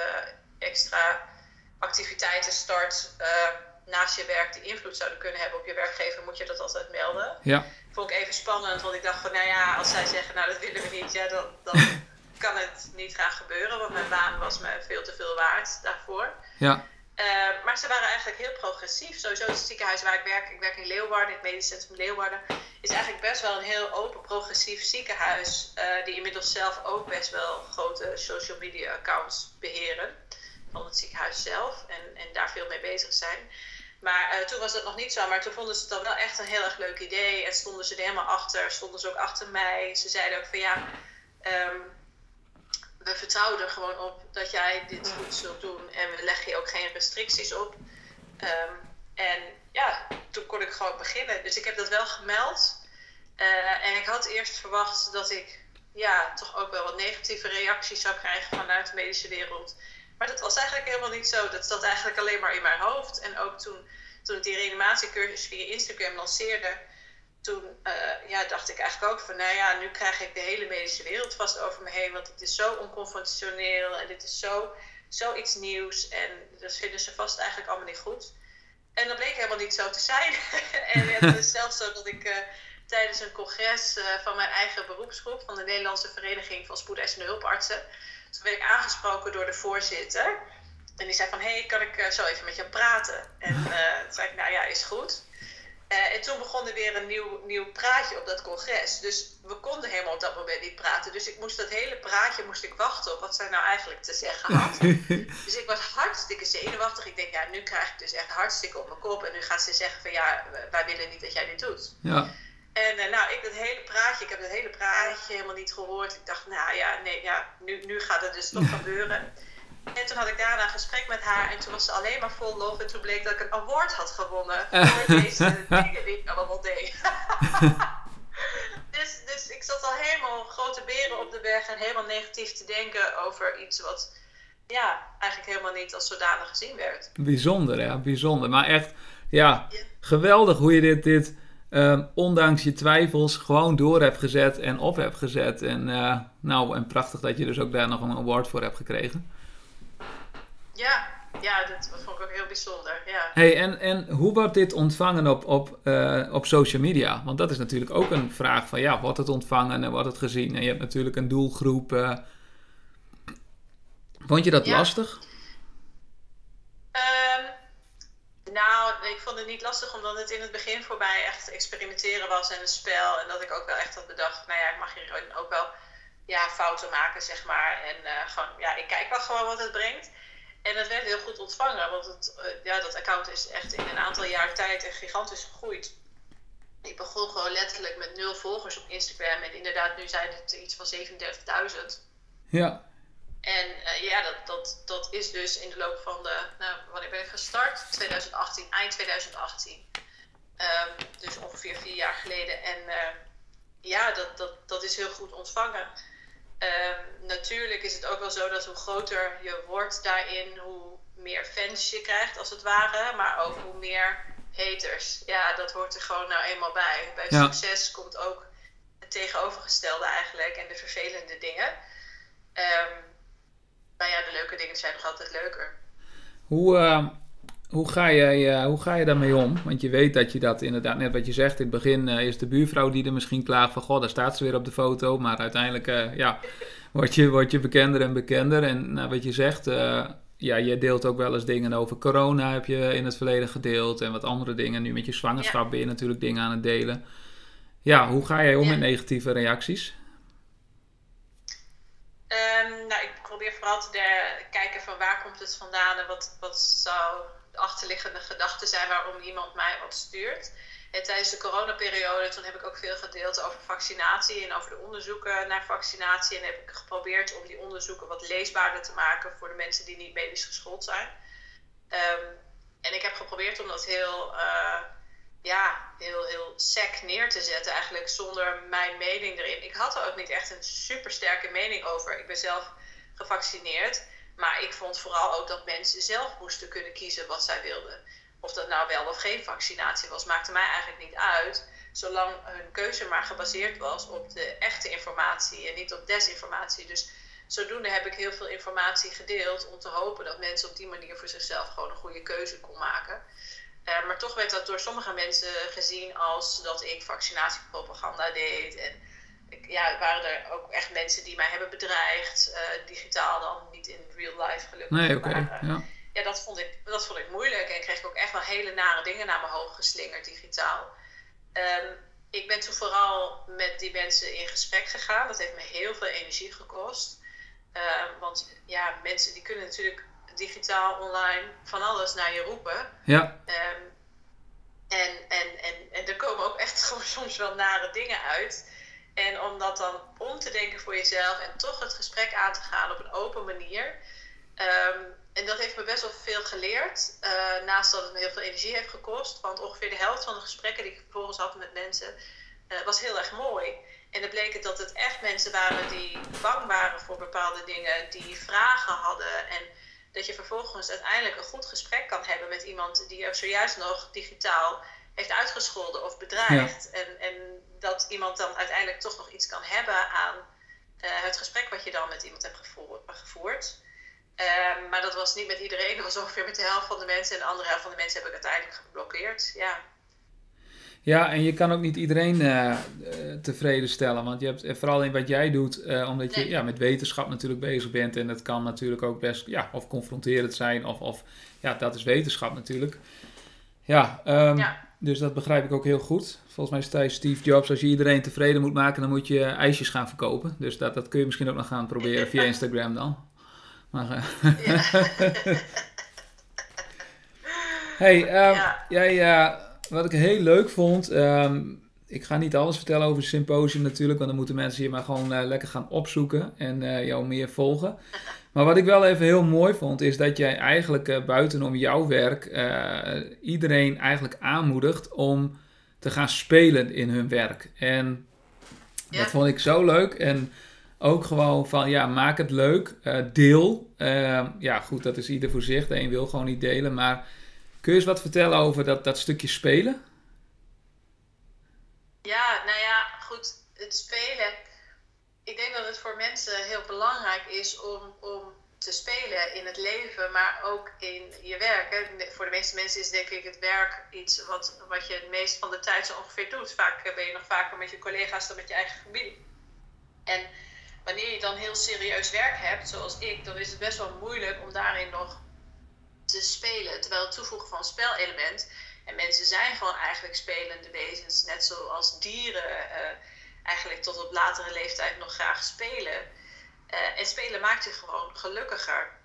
extra activiteiten start eh, naast je werk die invloed zouden kunnen hebben op je werkgever, moet je dat altijd melden. Ja, Vond ik even spannend, want ik dacht van, nou ja, als zij zeggen, nou dat willen we niet, ja, dan, dan kan het niet gaan gebeuren, want mijn baan was me veel te veel waard daarvoor. ja, Uh, maar ze waren eigenlijk heel progressief. Sowieso het ziekenhuis waar ik werk, ik werk in Leeuwarden, het medisch centrum Leeuwarden, is eigenlijk best wel een heel open, progressief ziekenhuis. Uh, die inmiddels zelf ook best wel grote social media accounts beheren. Van het ziekenhuis zelf en, en daar veel mee bezig zijn. Maar uh, toen was dat nog niet zo. Maar toen vonden ze het dan wel echt een heel erg leuk idee. En stonden ze er helemaal achter. Stonden ze ook achter mij. Ze zeiden ook van ja. Um, we vertrouwen er gewoon op dat jij dit goed zult doen en we leggen je ook geen restricties op. Um, en ja, toen kon ik gewoon beginnen. Dus ik heb dat wel gemeld. Uh, en ik had eerst verwacht dat ik ja, toch ook wel wat negatieve reacties zou krijgen vanuit de medische wereld. Maar dat was eigenlijk helemaal niet zo. Dat zat eigenlijk alleen maar in mijn hoofd. En ook toen, toen ik die reanimatiecursus via Instagram lanceerde, toen uh, ja, dacht ik eigenlijk ook van, nou ja, nu krijg ik de hele medische wereld vast over me heen, want het is zo onconventioneel en dit is zo, zo iets nieuws en dat vinden ze vast eigenlijk allemaal niet goed. En dat bleek helemaal niet zo te zijn. en het is zelfs zo dat ik uh, tijdens een congres uh, van mijn eigen beroepsgroep, van de Nederlandse Vereniging van Spoedeisende Hulpartsen, Toen werd ik aangesproken door de voorzitter. En die zei van, hé, hey, kan ik eh, zo even met jou praten? En toen zei ik, nou ja, is goed. Uh, en toen begon er weer een nieuw, nieuw praatje op dat congres. Dus we konden helemaal op dat moment niet praten. Dus ik moest dat hele praatje moest ik wachten op wat zij nou eigenlijk te zeggen had. dus ik was hartstikke zenuwachtig. Ik denk, ja, nu krijg ik dus echt hartstikke op mijn kop. En nu gaat ze zeggen van, ja, wij willen niet dat jij dit doet. Ja. En uh, nou, ik dat hele praatje, ik heb het hele praatje helemaal niet gehoord. Ik dacht, nou ja, nee, ja, nu, nu gaat het dus toch gebeuren. En toen had ik daarna een gesprek met haar en toen was ze alleen maar vol lof. En toen bleek dat ik een award had gewonnen voor deze dingen die ik allemaal deed. dus, dus ik zat al helemaal grote beren op de weg en helemaal negatief te denken over iets wat ja, eigenlijk helemaal niet als zodanig gezien werd. Bijzonder, ja, bijzonder. Maar echt, ja, ja. geweldig hoe je dit, dit uh, ondanks je twijfels gewoon door hebt gezet en op hebt gezet. En, uh, nou, en prachtig dat je dus ook daar nog een award voor hebt gekregen. Ja, ja dat vond ik ook heel bijzonder. Ja. Hey, en, en hoe wordt dit ontvangen op, op, uh, op social media? Want dat is natuurlijk ook een vraag van ja, wordt het ontvangen en wordt het gezien? En je hebt natuurlijk een doelgroep. Uh... Vond je dat ja. lastig? Um, nou, ik vond het niet lastig omdat het in het begin voor mij echt experimenteren was en een spel. En dat ik ook wel echt had bedacht, nou ja, ik mag hier ook wel ja, fouten maken, zeg maar. En uh, gewoon, ja, ik kijk wel gewoon wat het brengt. En het werd heel goed ontvangen, want het, uh, ja, dat account is echt in een aantal jaar tijd echt gigantisch gegroeid. Ik begon gewoon letterlijk met nul volgers op Instagram. En inderdaad, nu zijn het iets van 37.000. Ja. En uh, ja, dat, dat, dat is dus in de loop van de, nou, wanneer ben ik gestart? 2018, eind 2018. Um, dus ongeveer vier jaar geleden. En uh, ja, dat, dat, dat is heel goed ontvangen. Um, natuurlijk is het ook wel zo dat hoe groter je wordt daarin, hoe meer fans je krijgt als het ware. Maar ook hoe meer haters. Ja, dat hoort er gewoon nou eenmaal bij. Bij ja. succes komt ook het tegenovergestelde eigenlijk en de vervelende dingen. Um, nou ja, de leuke dingen zijn nog altijd leuker. Hoe, uh, hoe, ga je, uh, hoe ga je daarmee om? Want je weet dat je dat inderdaad, net wat je zegt, in het begin uh, is de buurvrouw die er misschien klaagt van, goh, daar staat ze weer op de foto. Maar uiteindelijk, ja, word je, word je bekender en bekender. En nou, wat je zegt, ja, je deelt ook wel eens dingen over corona, heb je in het verleden gedeeld. En wat andere dingen. Nu met je zwangerschap ja. ben je natuurlijk dingen aan het delen. Ja, hoe ga jij om ja. met negatieve reacties? Um, nou, ik probeer vooral te kijken van waar komt het vandaan en wat, wat zou achterliggende gedachte zijn waarom iemand mij wat stuurt. En tijdens de coronaperiode, toen heb ik ook veel gedeeld over vaccinatie en over de onderzoeken naar vaccinatie. En heb ik geprobeerd om die onderzoeken wat leesbaarder te maken voor de mensen die niet medisch geschoold zijn. Um, en ik heb geprobeerd om dat heel, uh, ja, heel, heel sec neer te zetten, eigenlijk zonder mijn mening erin. Ik had er ook niet echt een super sterke mening over. Ik ben zelf gevaccineerd. Maar ik vond vooral ook dat mensen zelf moesten kunnen kiezen wat zij wilden. Of dat nou wel of geen vaccinatie was, maakte mij eigenlijk niet uit. Zolang hun keuze maar gebaseerd was op de echte informatie en niet op desinformatie. Dus zodoende heb ik heel veel informatie gedeeld om te hopen dat mensen op die manier voor zichzelf gewoon een goede keuze kon maken. Uh, maar toch werd dat door sommige mensen gezien als dat ik vaccinatiepropaganda deed. En ja, waren er ook echt mensen die mij hebben bedreigd, uh, digitaal dan, niet in real life gelukkig. Nee, oké. Okay, uh, ja. ja, dat vond, ik, dat vond ik moeilijk en kreeg ik ook echt wel hele nare dingen naar mijn hoofd geslingerd digitaal. Um, ik ben toen vooral met die mensen in gesprek gegaan. Dat heeft me heel veel energie gekost. Uh, want ja, mensen die kunnen natuurlijk digitaal, online, van alles naar je roepen. Ja. Um, en, en, en, en er komen ook echt gewoon soms wel nare dingen uit. En om dat dan om te denken voor jezelf en toch het gesprek aan te gaan op een open manier. Um, en dat heeft me best wel veel geleerd. Uh, naast dat het me heel veel energie heeft gekost. Want ongeveer de helft van de gesprekken die ik vervolgens had met mensen uh, was heel erg mooi. En dan bleek het dat het echt mensen waren die bang waren voor bepaalde dingen, die vragen hadden. En dat je vervolgens uiteindelijk een goed gesprek kan hebben met iemand die er zojuist nog digitaal heeft uitgescholden of bedreigd. Ja. En, en dat iemand dan uiteindelijk toch nog iets kan hebben aan uh, het gesprek wat je dan met iemand hebt gevoerd. Uh, maar dat was niet met iedereen, dat was ongeveer met de helft van de mensen. En de andere helft van de mensen heb ik uiteindelijk geblokkeerd. Ja. Ja, en je kan ook niet iedereen uh, tevreden stellen. Want je hebt vooral in wat jij doet, uh, omdat je ja, met wetenschap natuurlijk bezig bent. En het kan natuurlijk ook best ja, of confronterend zijn, of, of ja, dat is wetenschap natuurlijk. Ja, um, ja, dus dat begrijp ik ook heel goed. Volgens mij zei Steve Jobs, als je iedereen tevreden moet maken, dan moet je ijsjes gaan verkopen. Dus dat, dat kun je misschien ook nog gaan proberen via Instagram dan. Maar, ja. hey, ja. jij wat ik heel leuk vond. Ehm, ik ga niet alles vertellen over het symposium natuurlijk, want dan moeten mensen hier maar gewoon uh, lekker gaan opzoeken en uh, jou meer volgen. Maar wat ik wel even heel mooi vond, is dat jij eigenlijk uh, buitenom jouw werk iedereen eigenlijk aanmoedigt om te gaan spelen in hun werk. En dat vond ik zo leuk. En ook gewoon van, ja, maak het leuk, deel. Ehm, ja, goed, dat is ieder voor zich. De een wil gewoon niet delen, maar Kun je eens wat vertellen over dat, dat stukje spelen? Ja, nou ja, goed. Het spelen. Ik denk dat het voor mensen heel belangrijk is om, om te spelen in het leven, maar ook in je werk. Voor de meeste mensen is denk ik het werk iets wat, wat je het meest van de tijd zo ongeveer doet. Vaak ben je nog vaker met je collega's dan met je eigen familie. En wanneer je dan heel serieus werk hebt, zoals ik, dan is het best wel moeilijk om daarin nog te spelen. Terwijl het toevoegen van spelelement. En mensen zijn gewoon eigenlijk spelende wezens, net zoals dieren uh, eigenlijk tot op latere leeftijd nog graag spelen. Uh, en spelen maakt je gewoon gelukkiger.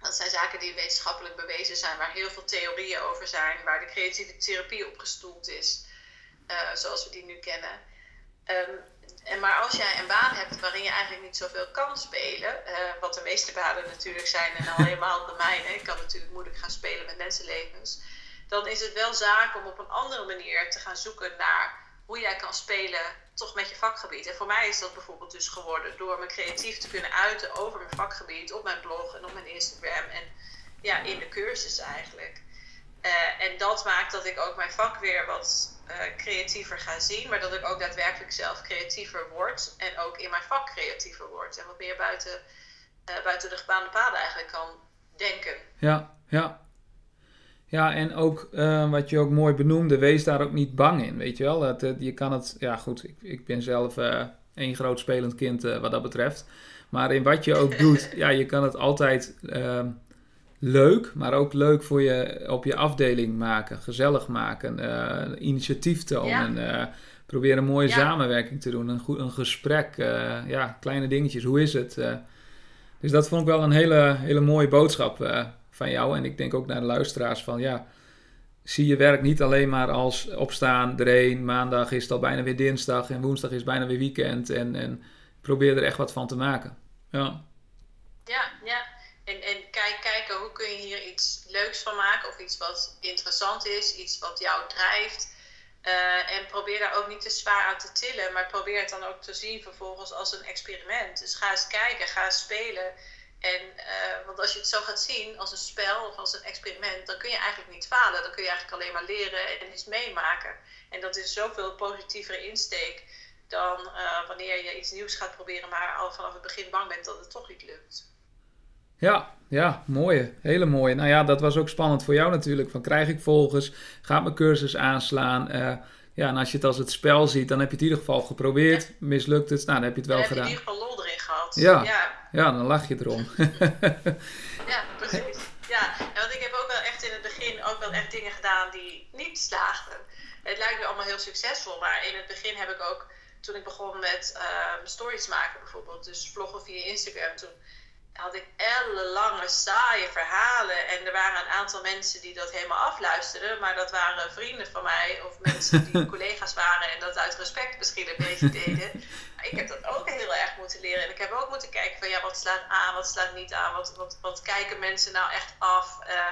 Dat zijn zaken die wetenschappelijk bewezen zijn, waar heel veel theorieën over zijn, waar de creatieve therapie op gestoeld is, uh, zoals we die nu kennen. Um, en maar als jij een baan hebt waarin je eigenlijk niet zoveel kan spelen, uh, wat de meeste banen natuurlijk zijn en al helemaal de mijne, ik kan natuurlijk moeilijk gaan spelen met mensenlevens, dan is het wel zaak om op een andere manier te gaan zoeken naar hoe jij kan spelen toch met je vakgebied. En voor mij is dat bijvoorbeeld dus geworden door me creatief te kunnen uiten over mijn vakgebied op mijn blog en op mijn Instagram en ja, in de cursus eigenlijk. Uh, en dat maakt dat ik ook mijn vak weer wat uh, creatiever ga zien, maar dat ik ook daadwerkelijk zelf creatiever word en ook in mijn vak creatiever word en wat meer buiten, uh, buiten de gebaande paden eigenlijk kan denken. Ja, ja. Ja, en ook uh, wat je ook mooi benoemde, wees daar ook niet bang in, weet je wel. Dat, je kan het, ja goed, ik, ik ben zelf één groot spelend kind wat dat betreft. Maar in wat je ook doet, ja, je kan het altijd ehm, leuk, maar ook leuk voor je op je afdeling maken, gezellig maken, uh, initiatief tonen, ja. uh, proberen een mooie samenwerking te doen, een, goed, een gesprek, uh, ja, kleine dingetjes, hoe is het? dus dat vond ik wel een hele, hele mooie boodschap van jou en ik denk ook naar de luisteraars van ja, zie je werk niet alleen maar als opstaan, erheen, maandag is al bijna weer dinsdag en woensdag is bijna weer weekend en, en probeer er echt wat van te maken. Ja, ja, ja. En, en kijk, kijken hoe kun je hier iets leuks van maken of iets wat interessant is, iets wat jou drijft. Uh, en probeer daar ook niet te zwaar aan te tillen, maar probeer het dan ook te zien vervolgens als een experiment. Dus ga eens kijken, ga eens spelen. En, uh, want als je het zo gaat zien als een spel of als een experiment, dan kun je eigenlijk niet falen. Dan kun je eigenlijk alleen maar leren en iets meemaken. En dat is zoveel positievere insteek dan uh, wanneer je iets nieuws gaat proberen, maar al vanaf het begin bang bent dat het toch niet lukt. Ja, ja, mooie. Hele mooie. Nou ja, dat was ook spannend voor jou natuurlijk. Van krijg ik volgers? Gaat mijn cursus aanslaan? Uh, ja, en als je het als het spel ziet, dan heb je het in ieder geval geprobeerd. Mislukt het? Nou, dan heb je het wel dan gedaan. heb je in ieder geval lol erin gehad. Ja, ja. Ja dan lach je erom. ja, precies. Ja, en want ik heb ook wel echt in het begin ook wel echt dingen gedaan die niet slaagden. Het lijkt me allemaal heel succesvol, maar in het begin heb ik ook, toen ik begon met uh, stories maken bijvoorbeeld, dus vloggen via Instagram, toen had ik ellenlange saaie verhalen. En er waren een aantal mensen die dat helemaal afluisterden. Maar dat waren vrienden van mij of mensen die collega's waren en dat uit respect misschien een beetje deden. Ik heb dat ook heel erg moeten leren. En ik heb ook moeten kijken van ja, wat slaat aan, wat slaat niet aan. Wat, wat, wat kijken mensen nou echt af. Uh,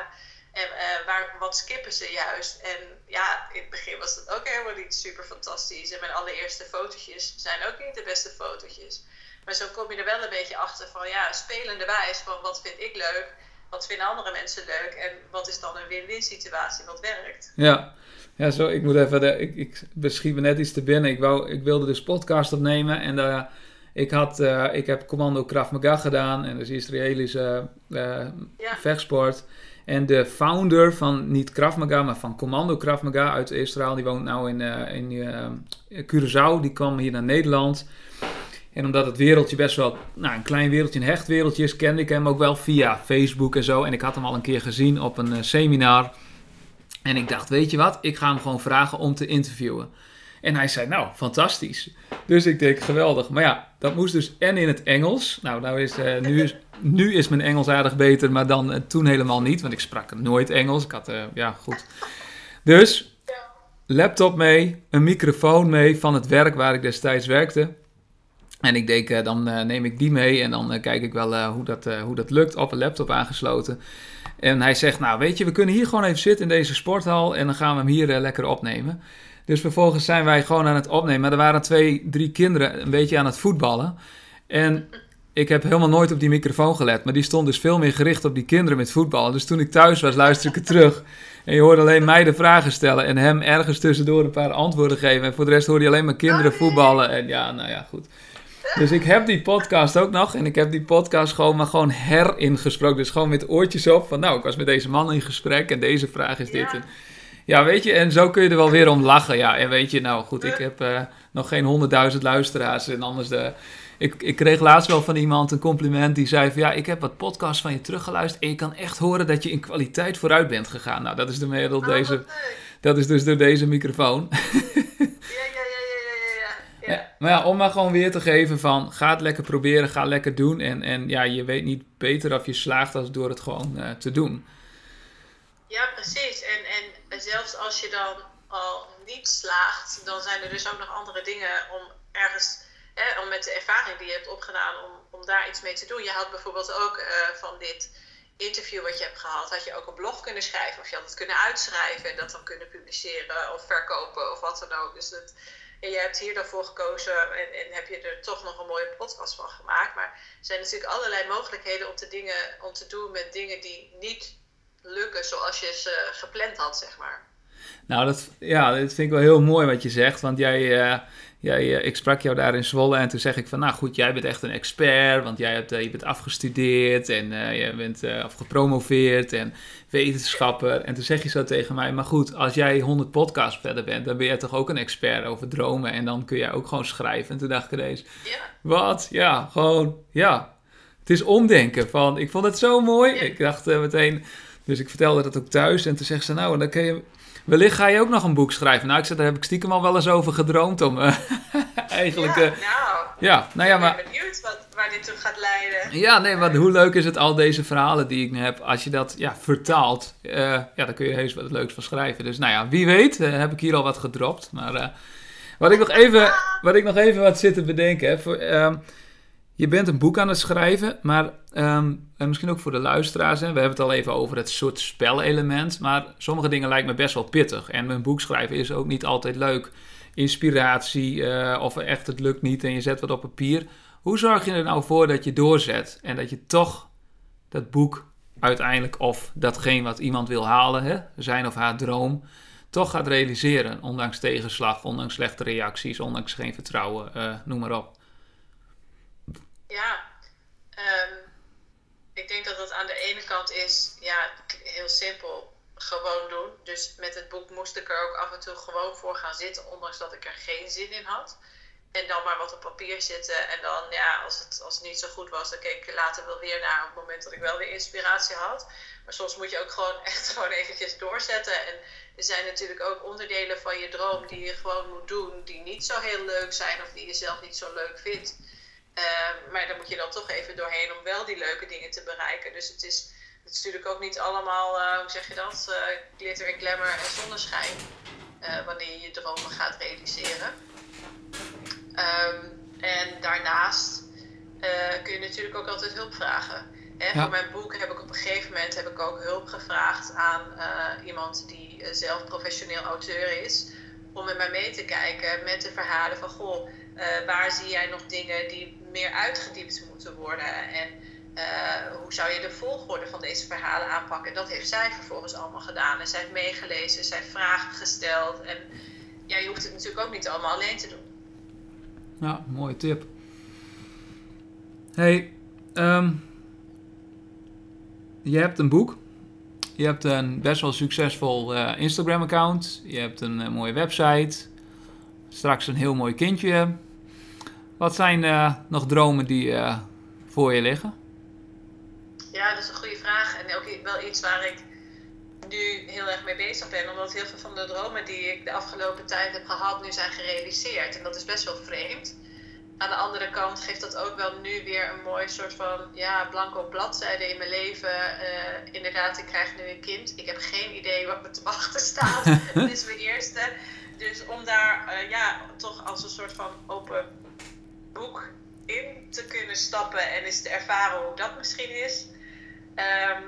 en uh, waar, wat skippen ze juist? En ja, in het begin was dat ook helemaal niet super fantastisch. En mijn allereerste fotootjes zijn ook niet de beste fotootjes. Maar zo kom je er wel een beetje achter van ja, spelende wijs van wat vind ik leuk, wat vinden andere mensen leuk en wat is dan een win-win situatie, wat werkt. Ja. Ja, zo, ik moet even, de, ik, ik beschiet me net iets te binnen. Ik, wou, ik wilde dus podcast opnemen en uh, ik, had, uh, ik heb commando Krav Maga gedaan en dus Israëlische uh, ja. vechtsport. En de founder van niet Krav Maga, maar van Commando Krav Maga uit Israël, die woont nou in, in Curaçao. Die kwam hier naar Nederland. En omdat het wereldje best wel nou, een klein wereldje, een hecht wereldje is, kende ik hem ook wel via Facebook en zo. En ik had hem al een keer gezien op een uh, seminar. En ik dacht, weet je wat, ik ga hem gewoon vragen om te interviewen. En hij zei, nou, fantastisch. Dus ik denk, geweldig. Maar ja, dat moest dus en in het Engels. Nou, nou is, uh, nu, is, nu is mijn Engels aardig beter, maar dan uh, toen helemaal niet. Want ik sprak nooit Engels. Ik had, ja, goed. Dus, laptop mee, een microfoon mee van het werk waar ik destijds werkte. En ik denk, dan neem ik die mee en dan kijk ik wel hoe, dat, hoe dat lukt. Op een laptop aangesloten. En hij zegt, nou weet je, we kunnen hier gewoon even zitten in deze sporthal en dan gaan we hem hier lekker opnemen. Dus vervolgens zijn wij gewoon aan het opnemen. Maar er waren twee, drie kinderen een beetje aan het voetballen. En ik heb helemaal nooit op die microfoon gelet. Maar die stond dus veel meer gericht op die kinderen met voetballen. Dus toen ik thuis was, luisterde ik het terug. En je hoorde alleen mij de vragen stellen. En hem ergens tussendoor een paar antwoorden geven. En voor de rest hoorde je alleen maar kinderen voetballen. En ja, nou ja, goed. Dus ik heb die podcast ook nog. En ik heb die podcast gewoon maar gewoon heringesproken. Dus gewoon met oortjes op. Van nou, ik was met deze man in gesprek. En deze vraag is dit. En, ja, weet je, en zo kun je er wel weer om lachen. Ja, en weet je, nou goed, ik heb uh, nog geen honderdduizend luisteraars. En anders de. Ik, ik kreeg laatst wel van iemand een compliment die zei van ja, ik heb wat podcasts van je teruggeluisterd en je kan echt horen dat je in kwaliteit vooruit bent gegaan. Nou, dat is de middel deze, dat is dus door deze microfoon. ja. Maar ja, om maar gewoon weer te geven van ga het lekker proberen, ga lekker doen. En, en ja, je weet niet beter of je slaagt als door het gewoon uh, te doen. Ja, precies. En, en zelfs als je dan al niet slaagt, dan zijn er dus ook nog andere dingen om ergens, hè, om met de ervaring die je hebt opgedaan, om, om daar iets mee te doen. Je had bijvoorbeeld ook uh, van dit interview wat je hebt gehad, had je ook een blog kunnen schrijven of je had het kunnen uitschrijven en dat dan kunnen publiceren of verkopen of wat dan ook. Dus dat, en je hebt hier dan voor gekozen en, en heb je er toch nog een mooie podcast van gemaakt. Maar er zijn natuurlijk allerlei mogelijkheden om te, dingen, om te doen met dingen die niet lukken zoals je ze gepland had, zeg maar. Nou, dat, ja, dat vind ik wel heel mooi wat je zegt. Want jij, uh, jij, uh, ik sprak jou daar in Zwolle en toen zeg ik van... Nou goed, jij bent echt een expert, want jij hebt, uh, je bent afgestudeerd en je bent of gepromoveerd en wetenschapper. En toen zeg je zo tegen mij, maar goed, als jij 100 podcasts verder bent... dan ben jij toch ook een expert over dromen en dan kun jij ook gewoon schrijven. En toen dacht ik ineens, ja. wat? Ja, gewoon, ja. Het is omdenken van, ik vond het zo mooi. Ja. Ik dacht meteen... Dus ik vertelde dat ook thuis en toen zegt ze, nou, dan kun je, wellicht ga je ook nog een boek schrijven. Nou, ik zei, daar heb ik stiekem al wel eens over gedroomd om uh, eigenlijk... Ja, uh, nou, ja, nou ja, ik maar... ben benieuwd wat, waar dit toe gaat leiden. Ja, nee, maar hoe leuk is het, al deze verhalen die ik nu heb, als je dat ja, vertaalt, uh, ja, dan kun je heus wat leuks van schrijven. Dus nou ja, wie weet, heb ik hier al wat gedropt. Maar wat, ik nog even, wat ik nog even wat zit te bedenken, hè, voor, ehm, je bent een boek aan het schrijven, maar um, en misschien ook voor de luisteraars. Hè, we hebben het al even over het soort spelelement. Maar sommige dingen lijken me best wel pittig. En mijn boek schrijven is ook niet altijd leuk. Inspiratie, uh, of echt het lukt niet en je zet wat op papier. Hoe zorg je er nou voor dat je doorzet en dat je toch dat boek uiteindelijk, of datgene wat iemand wil halen, hè, zijn of haar droom, toch gaat realiseren. Ondanks tegenslag, ondanks slechte reacties, ondanks geen vertrouwen, uh, noem maar op. Ja, um, ik denk dat het aan de ene kant is, ja, heel simpel, gewoon doen. Dus met het boek moest ik er ook af en toe gewoon voor gaan zitten, ondanks dat ik er geen zin in had. En dan maar wat op papier zitten. En dan, ja, als het, als niet zo goed was, dan keek ik later wel weer naar op het moment dat ik wel weer inspiratie had. Maar soms moet je ook gewoon echt gewoon eventjes doorzetten. En er zijn natuurlijk ook onderdelen van je droom die je gewoon moet doen, die niet zo heel leuk zijn of die je zelf niet zo leuk vindt. Uh, maar daar moet je dan toch even doorheen om wel die leuke dingen te bereiken. Dus het is, het is natuurlijk ook niet allemaal, uh, hoe zeg je dat, uh, glitter en glamour en zonneschijn. wanneer je je dromen gaat realiseren. Um, en daarnaast kun je natuurlijk ook altijd hulp vragen. Hè, ja. Voor mijn boek heb ik op een gegeven moment heb ik ook hulp gevraagd aan iemand die zelf professioneel auteur is. Om met mij mee te kijken met de verhalen van goh, waar zie jij nog dingen die meer uitgediept moeten worden. En hoe zou je de volgorde van deze verhalen aanpakken? Dat heeft zij vervolgens allemaal gedaan. En zij heeft meegelezen, zij heeft vragen gesteld. En ja, je hoeft het natuurlijk ook niet allemaal alleen te doen. Ja, mooie tip. Hey, um, je hebt een boek. Je hebt een best wel succesvol eh, Instagram-account. Je hebt een eh, mooie website. Straks een heel mooi kindje. Wat zijn eh, nog dromen die eh, voor je liggen? Ja, dat is een goede vraag. En ook wel iets waar ik nu heel erg mee bezig ben. Omdat heel veel van de dromen die ik de afgelopen tijd heb gehad, nu zijn gerealiseerd. En dat is best wel vreemd. Aan de andere kant geeft dat ook wel nu weer een mooi soort van ja, blanco bladzijde in mijn leven. Eh, inderdaad, ik krijg nu een kind. Ik heb geen idee wat me te wachten staat. Dit is mijn eerste. Dus om daar eh, ja, toch als een soort van open boek in te kunnen stappen en eens te ervaren hoe dat misschien is. Ehm,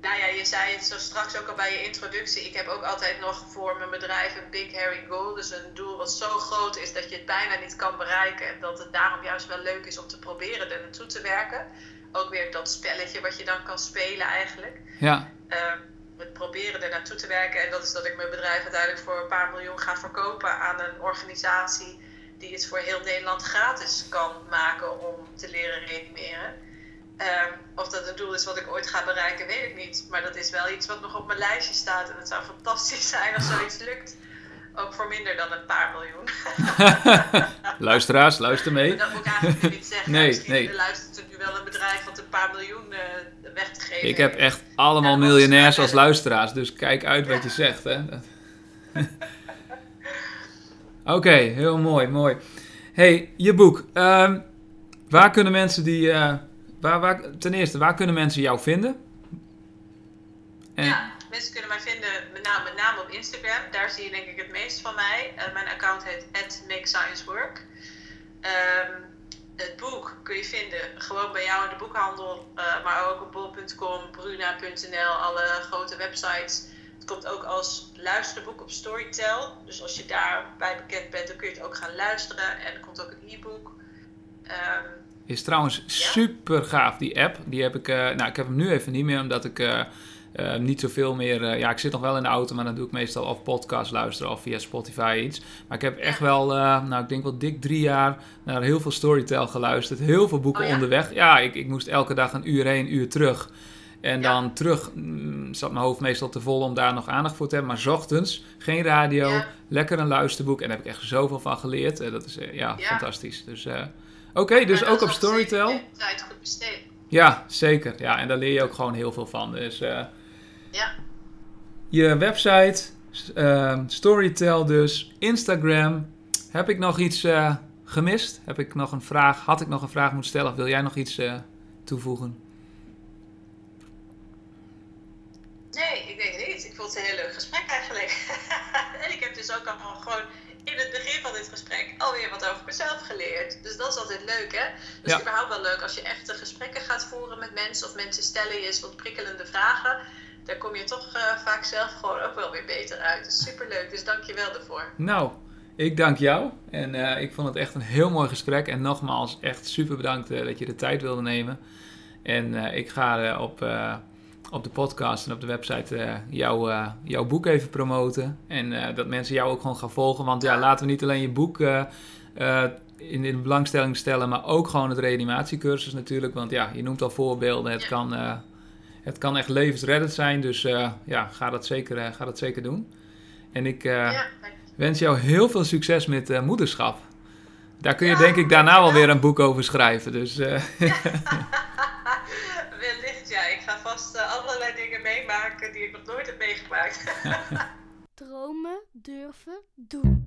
nou ja, je zei het zo straks ook al bij je introductie. Ik heb ook altijd nog voor mijn bedrijf een big hairy goal. Dus een doel wat zo groot is dat je het bijna niet kan bereiken. En dat het daarom juist wel leuk is om te proberen er naartoe te werken. Ook weer dat spelletje wat je dan kan spelen eigenlijk. Ja, Ehm, het proberen er naartoe te werken. En dat is dat ik mijn bedrijf uiteindelijk voor een paar miljoen ga verkopen aan een organisatie die het voor heel Nederland gratis kan maken om te leren reanimeren. Ehm, of dat een doel is wat ik ooit ga bereiken, weet ik niet. Maar dat is wel iets wat nog op mijn lijstje staat. En het zou fantastisch zijn als zoiets lukt. Ook voor minder dan een paar miljoen. luisteraars, luister mee. dat moet ik eigenlijk niet zeggen. Nee, Misschien nee. luistert er nu wel een bedrijf wat een paar miljoen eh, weg te geven Ik heb echt allemaal miljonairs als luisteraars, dus kijk uit wat je zegt. hè. Oké, heel mooi, mooi. hey, je boek. Ehm, waar kunnen mensen die... eh, waar, ten eerste, waar kunnen mensen jou vinden? En, Ja, mensen kunnen mij vinden met name, met op Instagram. Daar zie je denk ik het meest van mij. Eh, mijn account heet @makesciencework. Ehm het boek kun je vinden gewoon bij jou in de boekhandel, eh, maar ook op bol.com, bruna.nl, alle grote websites. Het komt ook als luisterboek op Storytel. Dus als je daarbij bekend bent, dan kun je het ook gaan luisteren. En er komt ook een e-book. Ehm, Is trouwens super gaaf, die app. Die heb ik, eh, nou, ik heb hem nu even niet meer, omdat ik eh, eh, niet zoveel meer. ja, ik zit nog wel in de auto, maar dan doe ik meestal of podcast luisteren of via Spotify iets. Maar ik heb echt wel, nou, ik denk wel dik drie jaar naar heel veel Storytel geluisterd. Heel veel boeken Oh ja? onderweg. Ja, ik, ik moest elke dag een uur heen, uur terug. En Ja. dan terug mm, zat mijn hoofd meestal te vol om daar nog aandacht voor te hebben. Maar 's ochtends, geen radio, Ja. lekker een luisterboek. En daar heb ik echt zoveel van geleerd. Eh, dat is ja, Ja. fantastisch. Dus, Oké, dus ook op Storytel. zeker Tijd goed besteed. Ja, zeker. Ja, en daar leer je ook gewoon heel veel van. Dus eh, Ja. je website, ehm, Storytel dus, Instagram. Heb ik nog iets eh, gemist? Heb ik nog een vraag? Had ik nog een vraag moeten stellen? Of wil jij nog iets eh, toevoegen? Nee, ik denk het niet. Ik vond het een heel leuk gesprek eigenlijk. en ik heb dus ook al gewoon alweer wat over mezelf geleerd. Dus dat is altijd leuk, hè? Dus Ja. überhaupt wel leuk als je echte gesprekken gaat voeren met mensen of mensen stellen je eens wat prikkelende vragen. Daar kom je toch eh, vaak zelf gewoon ook wel weer beter uit. Dus superleuk, dus dank je wel daarvoor. Nou, ik dank jou. En eh, ik vond het echt een heel mooi gesprek. En nogmaals, echt super bedankt eh, dat je de tijd wilde nemen. En ik ga op, op de podcast en op de website jou, eh, jouw boek even promoten. En eh, dat mensen jou ook gewoon gaan volgen. Want ja, laten we niet alleen je boek in, in belangstelling stellen, maar ook gewoon het reanimatiecursus natuurlijk. Want ja, je noemt al voorbeelden. Het, Ja. kan, het kan echt levensreddend zijn. Dus ja, ga dat, zeker, ga dat zeker doen. En ik... Ja, wens jou heel veel succes met moederschap. Daar kun je Ja, denk ik daarna wel weer een boek over schrijven. Dus die ik nog nooit heb meegemaakt. Dromen, durven, doen.